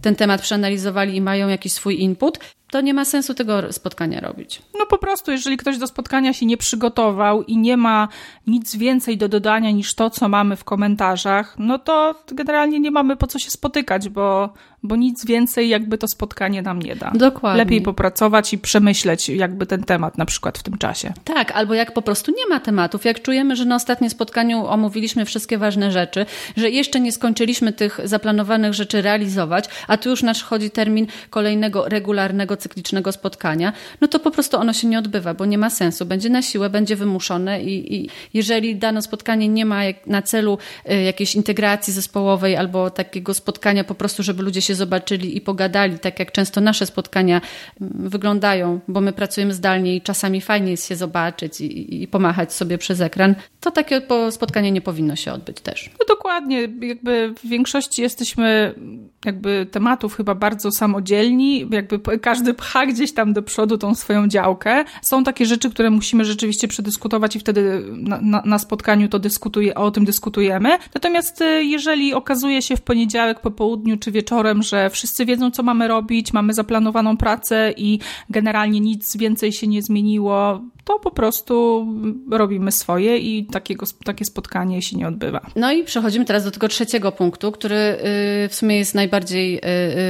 ten temat przeanalizowali i mają jakiś swój input, to nie ma sensu tego spotkania robić. No po prostu, jeżeli ktoś do spotkania się nie przygotował i nie ma nic więcej do dodania niż to, co mamy w komentarzach, no to generalnie nie mamy po co się spotykać, bo bo nic więcej jakby to spotkanie nam nie da. Dokładnie. Lepiej popracować i przemyśleć jakby ten temat na przykład w tym czasie. Tak, albo jak po prostu nie ma tematów, jak czujemy, że na ostatnim spotkaniu omówiliśmy wszystkie ważne rzeczy, że jeszcze nie skończyliśmy tych zaplanowanych rzeczy realizować, a tu już nadchodzi termin kolejnego regularnego cyklicznego spotkania, no to po prostu ono się nie odbywa, bo nie ma sensu. Będzie na siłę, będzie wymuszone i, i jeżeli dane spotkanie nie ma na celu y, jakiejś integracji zespołowej albo takiego spotkania po prostu, żeby ludzie się zobaczyli i pogadali, tak jak często nasze spotkania wyglądają, bo my pracujemy zdalnie i czasami fajnie jest się zobaczyć i, i pomachać sobie przez ekran, to takie spotkanie nie powinno się odbyć też. No dokładnie, jakby w większości jesteśmy jakby tematów chyba bardzo samodzielni, jakby każdy pcha gdzieś tam do przodu tą swoją działkę. Są takie rzeczy, które musimy rzeczywiście przedyskutować i wtedy na, na, na spotkaniu to dyskutuje, o tym dyskutujemy. Natomiast y, jeżeli okazuje się w poniedziałek po południu czy wieczorem, że wszyscy wiedzą, co mamy robić, mamy zaplanowaną pracę i generalnie nic więcej się nie zmieniło, to po prostu robimy swoje i takiego, takie spotkanie się nie odbywa. No i przechodzimy teraz do tego trzeciego punktu, który y, w sumie jest najbardziej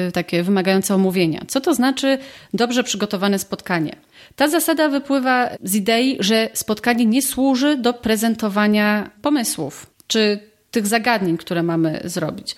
y, takie wymagające omówienia. Co to znaczy dobrze przygotowane spotkanie? Ta zasada wypływa z idei, że spotkanie nie służy do prezentowania pomysłów czy tych zagadnień, które mamy zrobić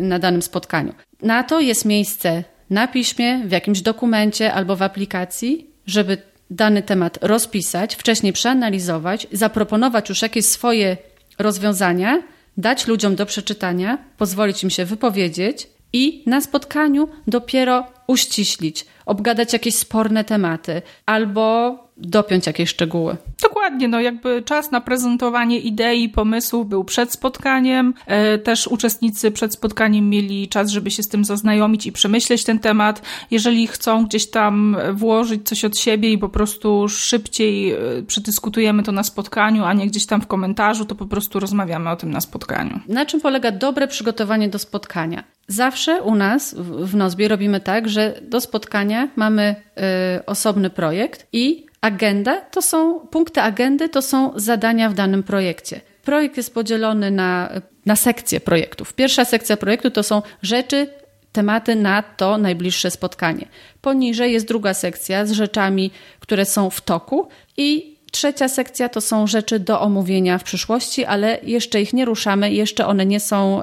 na danym spotkaniu. Na to jest miejsce na piśmie, w jakimś dokumencie albo w aplikacji, żeby dany temat rozpisać, wcześniej przeanalizować, zaproponować już jakieś swoje rozwiązania, dać ludziom do przeczytania, pozwolić im się wypowiedzieć i na spotkaniu dopiero uściślić, obgadać jakieś sporne tematy albo dopiąć jakieś szczegóły. Dokładnie, no jakby czas na prezentowanie idei, pomysłów był przed spotkaniem. E, też uczestnicy przed spotkaniem mieli czas, żeby się z tym zaznajomić i przemyśleć ten temat. Jeżeli chcą gdzieś tam włożyć coś od siebie i po prostu szybciej e, przedyskutujemy to na spotkaniu, a nie gdzieś tam w komentarzu, to po prostu rozmawiamy o tym na spotkaniu. Na czym polega dobre przygotowanie do spotkania? Zawsze u nas w Nozbie robimy tak, że do spotkania mamy y, osobny projekt i agenda to są, punkty agendy to są zadania w danym projekcie. Projekt jest podzielony na, na sekcje projektów. Pierwsza sekcja projektu to są rzeczy, tematy na to najbliższe spotkanie. Poniżej jest druga sekcja z rzeczami, które są w toku i Trzecia sekcja to są rzeczy do omówienia w przyszłości, ale jeszcze ich nie ruszamy, jeszcze one nie są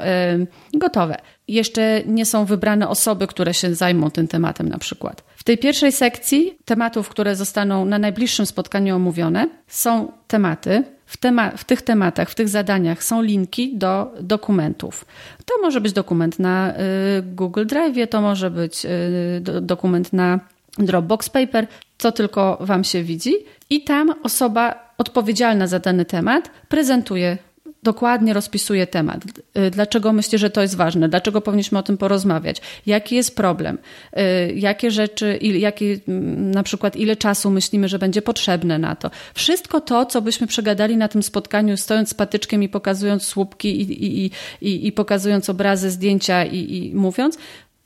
gotowe. Jeszcze nie są wybrane osoby, które się zajmą tym tematem na przykład. W tej pierwszej sekcji tematów, które zostaną na najbliższym spotkaniu omówione, są tematy. W, tema w tych tematach, w tych zadaniach są linki do dokumentów. To może być dokument na y, Google Drive, to może być y, do, dokument na Dropbox Paper, co tylko Wam się widzi. I tam osoba odpowiedzialna za dany temat prezentuje dokładnie rozpisuje temat. Y, dlaczego myślę, że to jest ważne? Dlaczego powinniśmy o tym porozmawiać? Jaki jest problem? Y, jakie rzeczy, jakie, mm, na przykład ile czasu myślimy, że będzie potrzebne na to? Wszystko to, co byśmy przegadali na tym spotkaniu, stojąc z patyczkiem i pokazując słupki i, i, i, i pokazując obrazy, zdjęcia i, i mówiąc,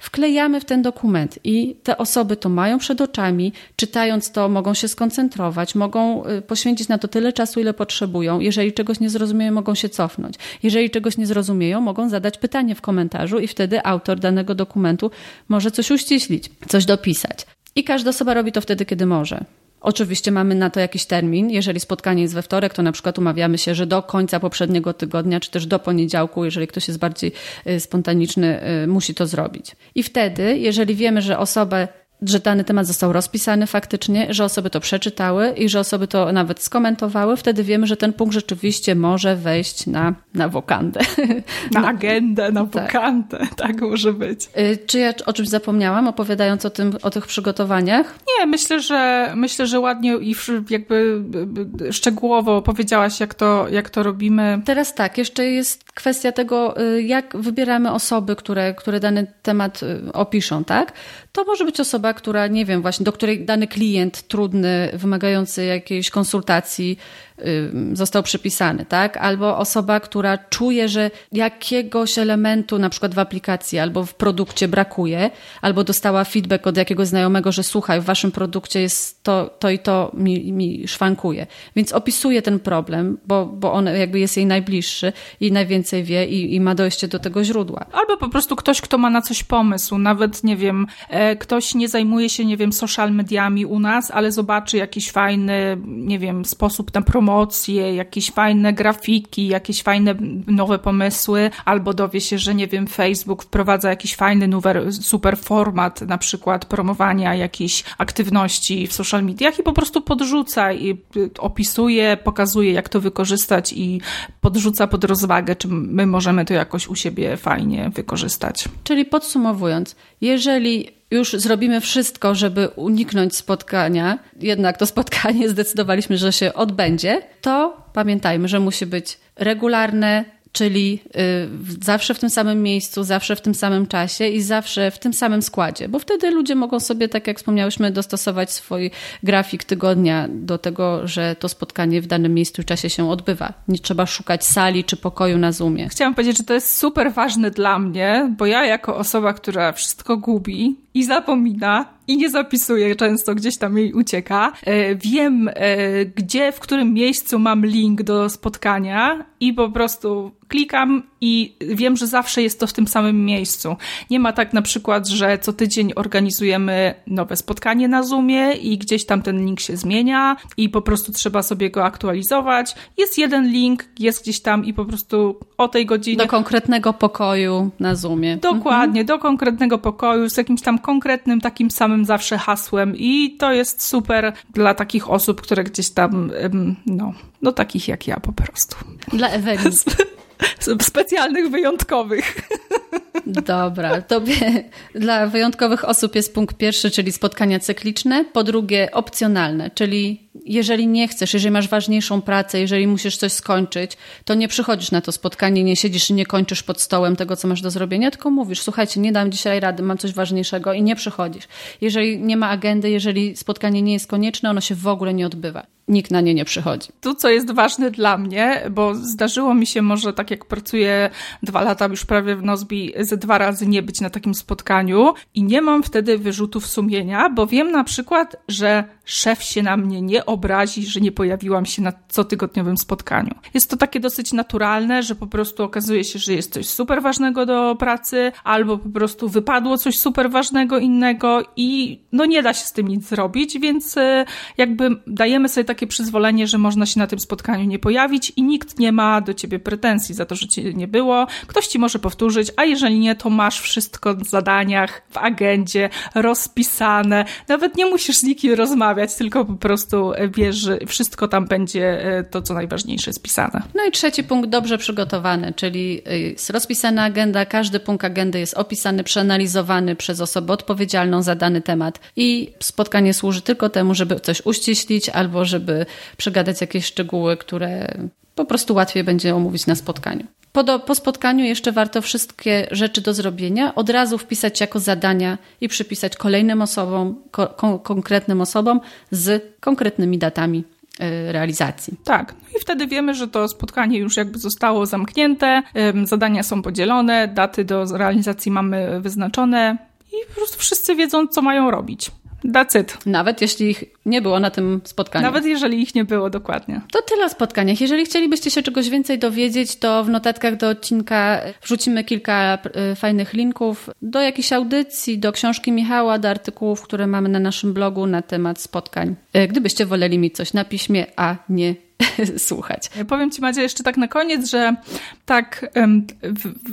wklejamy w ten dokument i te osoby to mają przed oczami, czytając to mogą się skoncentrować, mogą y, poświęcić na to tyle czasu, ile potrzebują. Jeżeli czegoś nie zrozumieją, mogą się cofnąć. Jeżeli czegoś nie zrozumieją, mogą zadać pytanie w komentarzu i wtedy autor danego dokumentu może coś uściślić, coś dopisać. I każda osoba robi to wtedy, kiedy może. Oczywiście mamy na to jakiś termin. Jeżeli spotkanie jest we wtorek, to na przykład umawiamy się, że do końca poprzedniego tygodnia, czy też do poniedziałku, jeżeli ktoś jest bardziej y, spontaniczny, y, musi to zrobić. I wtedy, jeżeli wiemy, że osobę że dany temat został rozpisany faktycznie, że osoby to przeczytały i że osoby to nawet skomentowały, wtedy wiemy, że ten punkt rzeczywiście może wejść na, na wokandę. Na agendę, na tak. wokandę, tak. tak może być. Y, czy ja o czymś zapomniałam, opowiadając o, tym, o tych przygotowaniach? Nie, myślę, że myślę, że ładnie i jakby szczegółowo opowiedziałaś, jak to, jak to robimy. Teraz tak, jeszcze jest kwestia tego, y, jak wybieramy osoby, które, które dany temat y, opiszą, tak? To może być osoba, która, nie wiem, właśnie do której dany klient trudny, wymagający jakiejś konsultacji, został przypisany, tak? Albo osoba, która czuje, że jakiegoś elementu na przykład w aplikacji albo w produkcie brakuje, albo dostała feedback od jakiegoś znajomego, że słuchaj, w waszym produkcie jest to, to i to mi, mi szwankuje. Więc opisuje ten problem, bo, bo on jakby jest jej najbliższy i najwięcej wie i, i ma dojście do tego źródła. Albo po prostu ktoś, kto ma na coś pomysł, nawet, nie wiem, e, ktoś nie zajmuje się, nie wiem, social mediami u nas, ale zobaczy jakiś fajny, nie wiem, sposób na promocję promocje, jakieś fajne grafiki, jakieś fajne nowe pomysły, albo dowie się, że nie wiem, Facebook wprowadza jakiś fajny, numer, super format, na przykład promowania jakiejś aktywności w social mediach i po prostu podrzuca i opisuje, pokazuje, jak to wykorzystać i podrzuca pod rozwagę, czy my możemy to jakoś u siebie fajnie wykorzystać. Czyli podsumowując, jeżeli już zrobimy wszystko, żeby uniknąć spotkania, jednak to spotkanie zdecydowaliśmy, że się odbędzie, to pamiętajmy, że musi być regularne, czyli y, zawsze w tym samym miejscu, zawsze w tym samym czasie i zawsze w tym samym składzie, bo wtedy ludzie mogą sobie, tak jak wspomniałyśmy, dostosować swój grafik tygodnia do tego, że to spotkanie w danym miejscu i czasie się odbywa. Nie trzeba szukać sali czy pokoju na Zoomie. Chciałam powiedzieć, że to jest super ważne dla mnie, bo ja jako osoba, która wszystko gubi i zapomina, i nie zapisuje często, gdzieś tam jej ucieka. E, wiem, e, gdzie, w którym miejscu mam link do spotkania i po prostu klikam i wiem, że zawsze jest to w tym samym miejscu. Nie ma tak na przykład, że co tydzień organizujemy nowe spotkanie na Zoomie i gdzieś tam ten link się zmienia i po prostu trzeba sobie go aktualizować. Jest jeden link, jest gdzieś tam i po prostu o tej godzinie. Do konkretnego pokoju na Zoomie. Dokładnie, mhm. do konkretnego pokoju z jakimś tam konkretnym takim samym zawsze hasłem i to jest super dla takich osób, które gdzieś tam, no, no takich jak ja po prostu. Dla Ewelin. specjalnych, wyjątkowych. Dobra, tobie dla wyjątkowych osób jest punkt pierwszy, czyli spotkania cykliczne. Po drugie, opcjonalne, czyli jeżeli nie chcesz, jeżeli masz ważniejszą pracę, jeżeli musisz coś skończyć, to nie przychodzisz na to spotkanie, nie siedzisz i nie kończysz pod stołem tego, co masz do zrobienia, tylko mówisz, słuchajcie, nie dam dzisiaj rady, mam coś ważniejszego i nie przychodzisz. Jeżeli nie ma agendy, jeżeli spotkanie nie jest konieczne, ono się w ogóle nie odbywa. Nikt na nie nie przychodzi. Tu, co jest ważne dla mnie, bo zdarzyło mi się może tak jak pracuję dwa lata już prawie w Nozbi, ze dwa razy nie być na takim spotkaniu i nie mam wtedy wyrzutów sumienia, bo wiem na przykład, że szef się na mnie nie obrazi, że nie pojawiłam się na cotygodniowym spotkaniu. Jest to takie dosyć naturalne, że po prostu okazuje się, że jest coś super ważnego do pracy, albo po prostu wypadło coś super ważnego innego i no nie da się z tym nic zrobić, więc e, jakby dajemy sobie takie przyzwolenie, że można się na tym spotkaniu nie pojawić i nikt nie ma do ciebie pretensji za to, że cię nie było. Ktoś ci może powtórzyć, a jeżeli nie, to masz wszystko w zadaniach, w agendzie rozpisane. Nawet nie musisz z nikim rozmawiać, tylko po prostu wiesz, że wszystko tam będzie e, to, co najważniejsze spisane. No i trzeci punkt, dobrze przygotowany, czyli e, jest rozpisana agenda, każdy punkt agendy jest opisany, przeanalizowany przez osobę odpowiedzialną za dany temat i spotkanie służy tylko temu, żeby coś uściślić albo żeby przegadać jakieś szczegóły, które po prostu łatwiej będzie omówić na spotkaniu. Po, do, po, spotkaniu jeszcze warto wszystkie rzeczy do zrobienia od razu wpisać jako zadania i przypisać kolejnym osobom, ko, kon, konkretnym osobom z konkretnymi datami y, realizacji. Tak, no i wtedy wiemy, że to spotkanie już jakby zostało zamknięte, zadania są podzielone, daty do realizacji mamy wyznaczone i po prostu wszyscy wiedzą, co mają robić. It. Nawet jeśli ich nie było na tym spotkaniu. Nawet jeżeli ich nie było, dokładnie. To tyle o spotkaniach. Jeżeli chcielibyście się czegoś więcej dowiedzieć, to w notatkach do odcinka wrzucimy kilka y, fajnych linków do jakiejś audycji, do książki Michała, do artykułów, które mamy na naszym blogu na temat spotkań. Y, gdybyście woleli mieć coś na piśmie, a nie słuchać. Powiem Ci, Macie, jeszcze tak na koniec, że tak um,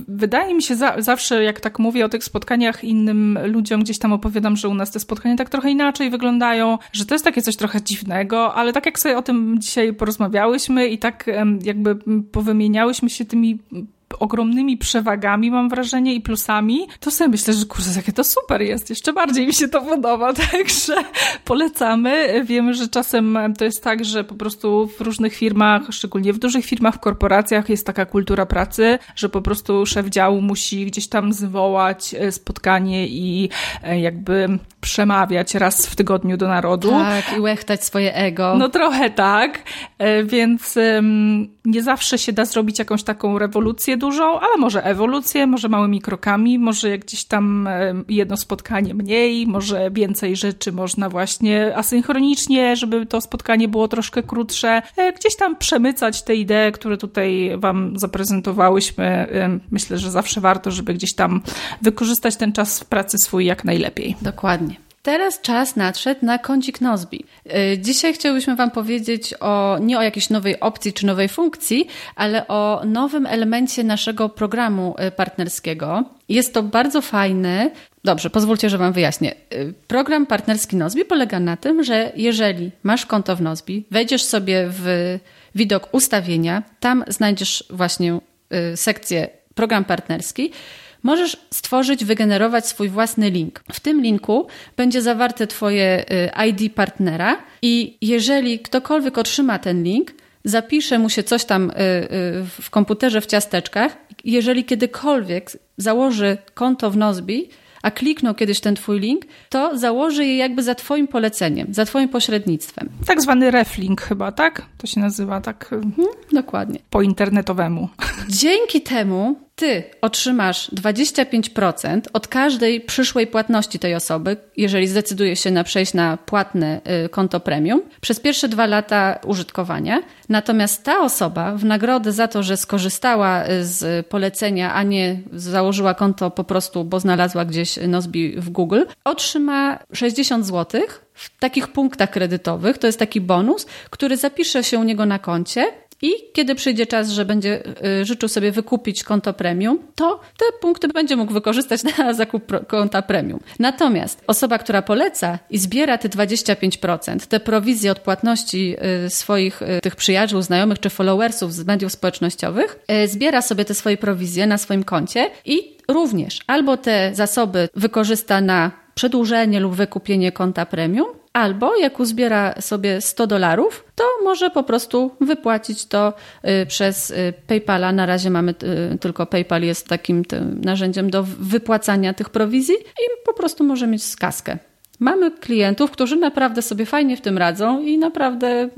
wydaje mi się za, zawsze, jak tak mówię o tych spotkaniach innym ludziom, gdzieś tam opowiadam, że u nas te spotkania tak trochę inaczej wyglądają, że to jest takie coś trochę dziwnego, ale tak jak sobie o tym dzisiaj porozmawiałyśmy i tak jakby powymieniałyśmy się tymi ogromnymi przewagami, mam wrażenie, i plusami, to sobie myślę, że kurde, jakie to super jest. Jeszcze bardziej mi się to podoba, także polecamy. Wiemy, że czasem to jest tak, że po prostu w różnych firmach, szczególnie w dużych firmach, w korporacjach jest taka kultura pracy, że po prostu szef działu musi gdzieś tam zwołać e, spotkanie i e, jakby przemawiać raz w tygodniu do narodu. Tak, i łechtać swoje ego. No trochę tak, e, więc nie zawsze się da zrobić jakąś taką rewolucję dużą, ale może ewolucję, może małymi krokami, może gdzieś tam jedno spotkanie mniej, może więcej rzeczy można właśnie asynchronicznie, żeby to spotkanie było troszkę krótsze. E, gdzieś tam przemycać te idee, które tutaj Wam zaprezentowałyśmy. Myślę, że zawsze warto, żeby gdzieś tam wykorzystać ten czas w pracy swój jak najlepiej. Dokładnie. Teraz czas nadszedł na kącik Nozbi. Y, dzisiaj chciałbyśmy Wam powiedzieć o nie o jakiejś nowej opcji czy nowej funkcji, ale o nowym elemencie naszego programu y, partnerskiego. Jest to bardzo fajny. Dobrze, pozwólcie, że Wam wyjaśnię. Y, program partnerski Nozbi polega na tym, że jeżeli masz konto w Nozbi, wejdziesz sobie w widok ustawienia, tam znajdziesz właśnie sekcję program partnerski możesz stworzyć, wygenerować swój własny link. W tym linku będzie zawarte Twoje y, ID partnera i jeżeli ktokolwiek otrzyma ten link, zapisze mu się coś tam y, y, w komputerze w ciasteczkach, jeżeli kiedykolwiek założy konto w Nozbi, a kliknął kiedyś ten twój link, to założy je jakby za twoim poleceniem, za twoim pośrednictwem. Tak zwany reflink chyba, tak? To się nazywa tak mhm, dokładnie. Po internetowemu. Dzięki temu ty otrzymasz 25% od każdej przyszłej płatności tej osoby, jeżeli zdecyduje się na przejść na płatne y, konto premium, przez pierwsze dwa lata użytkowania. Natomiast ta osoba w nagrodę za to, że skorzystała y, z polecenia, a nie założyła konto po prostu, bo znalazła gdzieś Nozbi w Google, otrzyma 60 zł w takich punktach kredytowych. To jest taki bonus, który zapisze się u niego na koncie i kiedy przyjdzie czas, że będzie y, życzył sobie wykupić konto premium, to te punkty będzie mógł wykorzystać na zakup konta premium. Natomiast osoba, która poleca i zbiera te 25%, te prowizje od płatności y, swoich y, tych przyjaciół, znajomych czy followersów z mediów społecznościowych, zbiera sobie te swoje prowizje na swoim koncie i również albo te zasoby wykorzysta na przedłużenie lub wykupienie konta premium, albo jak uzbiera sobie 100 dolarów, to może po prostu wypłacić to y, przez y, PayPala. Na razie mamy y, tylko PayPal jest takim narzędziem do wypłacania tych prowizji i po prostu może mieć skaskę. Mamy klientów, którzy naprawdę sobie fajnie w tym radzą i naprawdę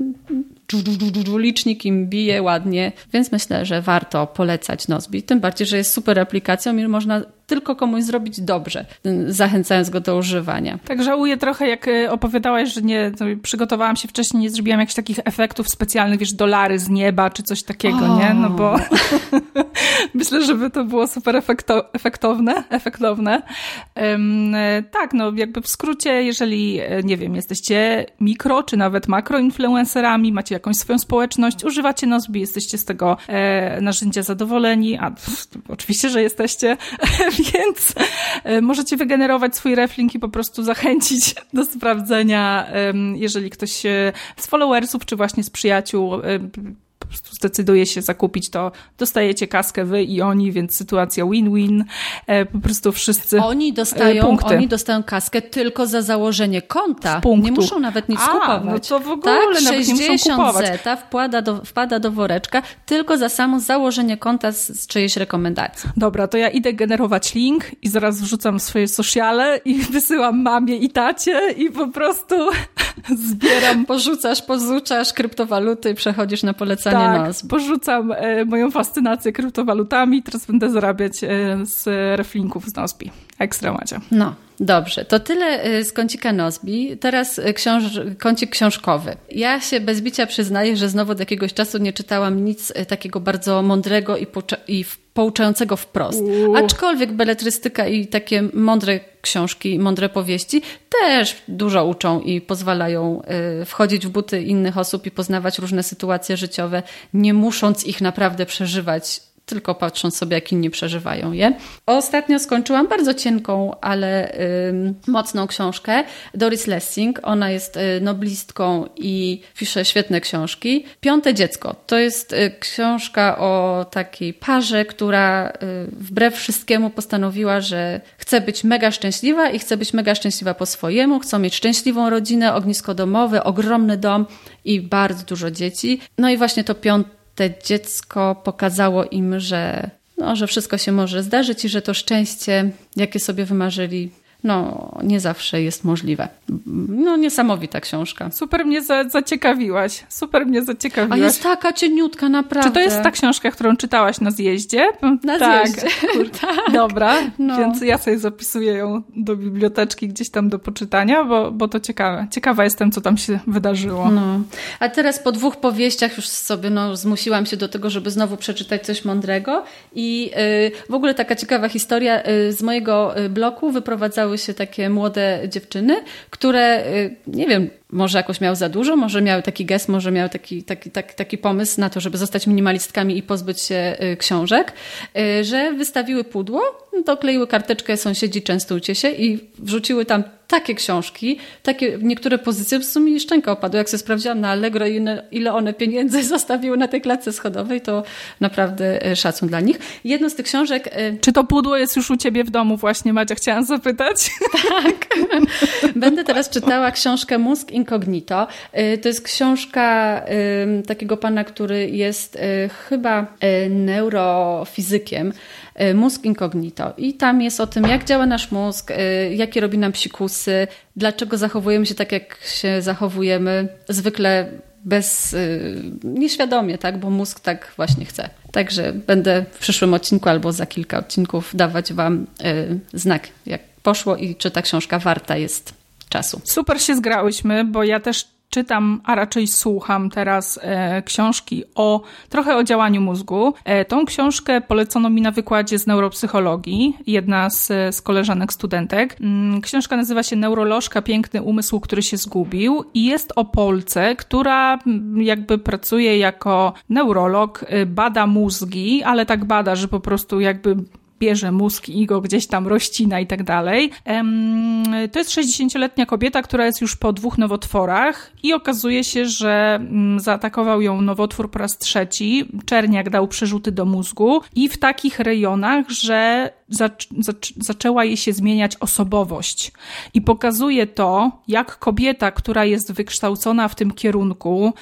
licznik im bije ładnie, więc myślę, że warto polecać Nozbi. Tym bardziej, że jest super aplikacją i można tylko komuś zrobić dobrze, zachęcając go do używania. Tak żałuję trochę, jak e, opowiadałaś, że nie przygotowałam się wcześniej, nie zrobiłam jakichś takich efektów specjalnych, wiesz, dolary z nieba czy coś takiego, nie? No bo myślę, żeby to było super efekto efektowne, efektowne. Um, tak, no jakby w skrócie, jeżeli, e, nie wiem, jesteście mikro czy nawet makro influencerami, macie jakąś swoją społeczność, używacie Nozbi, jesteście z tego e, narzędzia zadowoleni, a pff, oczywiście, że jesteście, więc e, możecie wygenerować swój reflink i po prostu zachęcić do sprawdzenia, jeżeli ktoś z followersów, czy właśnie z przyjaciół prostu zdecyduje się zakupić, to dostajecie kaskę wy i oni, więc sytuacja win-win. E, po prostu wszyscy Oni e, dostają, punkty. oni dostają kaskę tylko za założenie konta. Nie muszą nawet nic A, kupować. No to w ogóle tak, nawet 60 nie muszą kupować. zeta wpada do, wpada do woreczka tylko za samo założenie konta z, z czyjejś rekomendacji. Dobra, to ja idę generować link i zaraz wrzucam swoje sociale i wysyłam mamie i tacie i po prostu zbieram. Porzucasz, pozuczasz kryptowaluty i przechodzisz na polecanie tak, nas. porzucam e, moją fascynację kryptowalutami, teraz będę zarabiać e, z reflinków z Nozbi. Ekstra macie. No, Dobrze, to tyle e, z kącika Nozbi. Teraz e, książ kącik książkowy. Ja się bez bicia przyznaję, że znowu od jakiegoś czasu nie czytałam nic e, takiego bardzo mądrego i, i pouczającego wprost. Uuu. Aczkolwiek beletrystyka i takie mądre książki, mądre powieści też dużo uczą i pozwalają wchodzić w buty innych osób i poznawać różne sytuacje życiowe, nie musząc ich naprawdę przeżywać tylko patrząc sobie, jak inni przeżywają je. Ostatnio skończyłam bardzo cienką, ale y, mocną książkę Doris Lessing. Ona jest y, noblistką i pisze świetne książki. Piąte dziecko to jest y, książka o takiej parze, która y, wbrew wszystkiemu postanowiła, że chce być mega szczęśliwa i chce być mega szczęśliwa po swojemu. Chcą mieć szczęśliwą rodzinę, ognisko domowe, ogromny dom i bardzo dużo dzieci. No i właśnie to piąte te dziecko pokazało im, że, no, że wszystko się może zdarzyć i że to szczęście, jakie sobie wymarzyli, no nie zawsze jest możliwe. No niesamowita książka. Super mnie za, zaciekawiłaś. Super mnie zaciekawiłaś. A jest taka cieniutka, naprawdę. Czy to jest ta książka, którą czytałaś na zjeździe? Na tak. zjeździe. tak. Dobra, no. więc ja sobie zapisuję ją do biblioteczki gdzieś tam do poczytania, bo, bo to ciekawe. Ciekawa jestem, co tam się wydarzyło. No. A teraz po dwóch powieściach już sobie no, zmusiłam się do tego, żeby znowu przeczytać coś mądrego i yy, w ogóle taka ciekawa historia. Yy, z mojego y, bloku wyprowadzały stały się takie młode dziewczyny, które, y, nie wiem, może jakoś miały za dużo, może miały taki gest, może miały taki, taki, taki, taki pomysł na to, żeby zostać minimalistkami i pozbyć się y, książek, y, że wystawiły pudło, dokleiły karteczkę sąsiedzi częstujcie się i wrzuciły tam takie książki, takie niektóre pozycje, w sumie szczęka opadła. Jak sobie sprawdziłam na Allegro, ile one pieniędzy zostawiły na tej klatce schodowej, to naprawdę szacun dla nich. Jedno z tych książek... Czy to pudło jest już u ciebie w domu właśnie, Madzia? Chciałam zapytać. Tak. Będę teraz czytała książkę Mózg Incognito. Y, to jest książka takiego pana, który jest chyba neurofizykiem. Mózg incognito. I tam jest o tym, jak działa nasz mózg, jakie robi nam psikusy, dlaczego zachowujemy się tak, jak się zachowujemy. Zwykle bez, nieświadomie, tak, bo mózg tak właśnie chce. Także będę w przyszłym odcinku albo za kilka odcinków dawać Wam znak, jak poszło i czy ta książka warta jest czasu. Super się zgrałyśmy, bo ja też czytam, a raczej słucham teraz e, książki o trochę o działaniu mózgu. E, tą książkę polecono mi na wykładzie z neuropsychologii, jedna z, z koleżanek studentek. Mm, książka nazywa się Neurolożka Piękny umysł, który się zgubił i jest o Polce, która mm, jakby pracuje jako neurolog, y, bada mózgi, ale tak bada, że po prostu jakby bierze mózg i go gdzieś tam rozcina i tak dalej. To jest 60-letnia kobieta, która jest już po dwóch nowotworach i okazuje się, że mm, zaatakował ją nowotwór po raz trzeci. Czerniak dał przerzuty do mózgu i w takich rejonach, że zac zac zaczęła jej się zmieniać osobowość. I pokazuje to, jak kobieta, która jest wykształcona w tym kierunku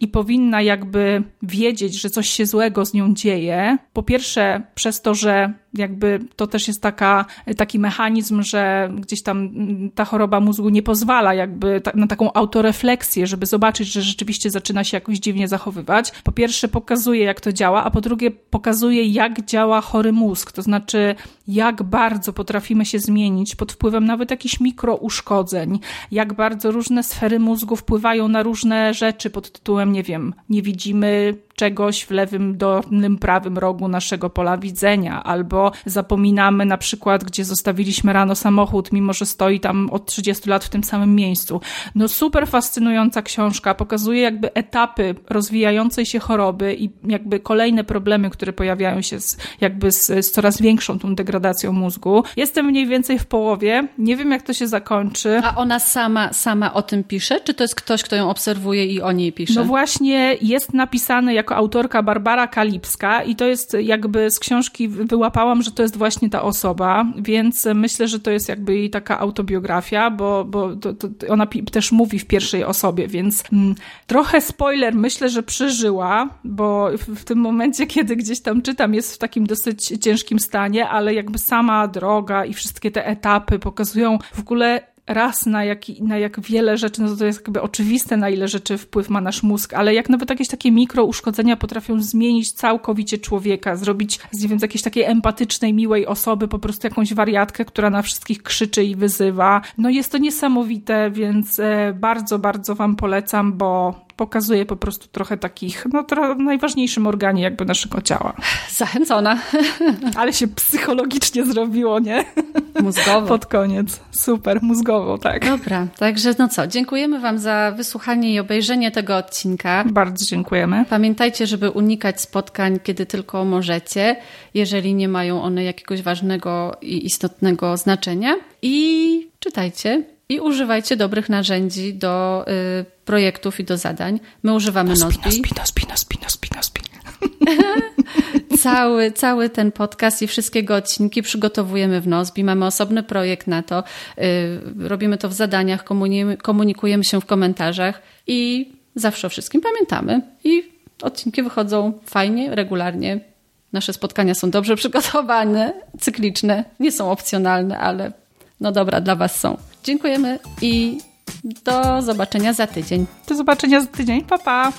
i powinna jakby wiedzieć, że coś się złego z nią dzieje, po pierwsze przez to, że jakby to też jest taka, taki mechanizm, że gdzieś tam ta choroba mózgu nie pozwala jakby ta, na taką autorefleksję, żeby zobaczyć, że rzeczywiście zaczyna się jakoś dziwnie zachowywać. Po pierwsze pokazuje, jak to działa, a po drugie pokazuje, jak działa chory mózg, to znaczy jak bardzo potrafimy się zmienić pod wpływem nawet jakichś mikrouszkodzeń, jak bardzo różne sfery mózgu wpływają na różne rzeczy pod tytułem, nie wiem, nie widzimy czegoś w lewym, dolnym, prawym rogu naszego pola widzenia, albo zapominamy na przykład, gdzie zostawiliśmy rano samochód, mimo że stoi tam od 30 lat w tym samym miejscu. No super fascynująca książka, pokazuje jakby etapy rozwijającej się choroby i jakby kolejne problemy, które pojawiają się z, jakby z, z coraz większą tą degradacją mózgu. Jestem mniej więcej w połowie, nie wiem jak to się zakończy. A ona sama, sama o tym pisze, czy to jest ktoś, kto ją obserwuje i o niej pisze? No właśnie, jest napisane jako autorka Barbara Kalipska i to jest jakby z książki wyłapałam, że to jest właśnie ta osoba, więc myślę, że to jest jakby jej taka autobiografia, bo, bo to, to ona też mówi w pierwszej osobie, więc mm, trochę spoiler, myślę, że przeżyła, bo w, w tym momencie, kiedy gdzieś tam czytam, jest w takim dosyć ciężkim stanie, ale jakby sama droga i wszystkie te etapy pokazują w ogóle raz na jak, na jak wiele rzeczy, no to, jest jakby oczywiste, na ile rzeczy wpływ ma nasz mózg, ale jak nawet jakieś takie mikro uszkodzenia potrafią zmienić całkowicie człowieka, zrobić z, nie wiem, z jakiejś takiej empatycznej, miłej osoby po prostu jakąś wariatkę, która na wszystkich krzyczy i wyzywa. No jest to niesamowite, więc e, bardzo, bardzo Wam polecam, bo pokazuje po prostu trochę takich, no to najważniejszym organie jakby naszego ciała. Zachęcona. Ale się psychologicznie zrobiło, nie? Mózgowo. Pod koniec. Super, mózgowo, tak. Dobra, także no co, dziękujemy Wam za wysłuchanie i obejrzenie tego odcinka. Bardzo dziękujemy. Pamiętajcie, żeby unikać spotkań, kiedy tylko możecie, jeżeli nie mają one jakiegoś ważnego i istotnego znaczenia. I czytajcie, i używajcie dobrych narzędzi do y, projektów i do zadań. My używamy Nozbi. Nozbi, Nozbi, Nozbi, Nozbi, Nozbi. cały, cały ten podcast i wszystkie odcinki przygotowujemy w Nozbi. Mamy osobny projekt na to. Y, robimy to w zadaniach, komunikujemy się w komentarzach i zawsze o wszystkim pamiętamy. I odcinki wychodzą fajnie, regularnie. Nasze spotkania są dobrze przygotowane, cykliczne, nie są opcjonalne, ale no dobra, dla Was są. Dziękujemy i do zobaczenia za tydzień. Do zobaczenia za tydzień. Pa, pa.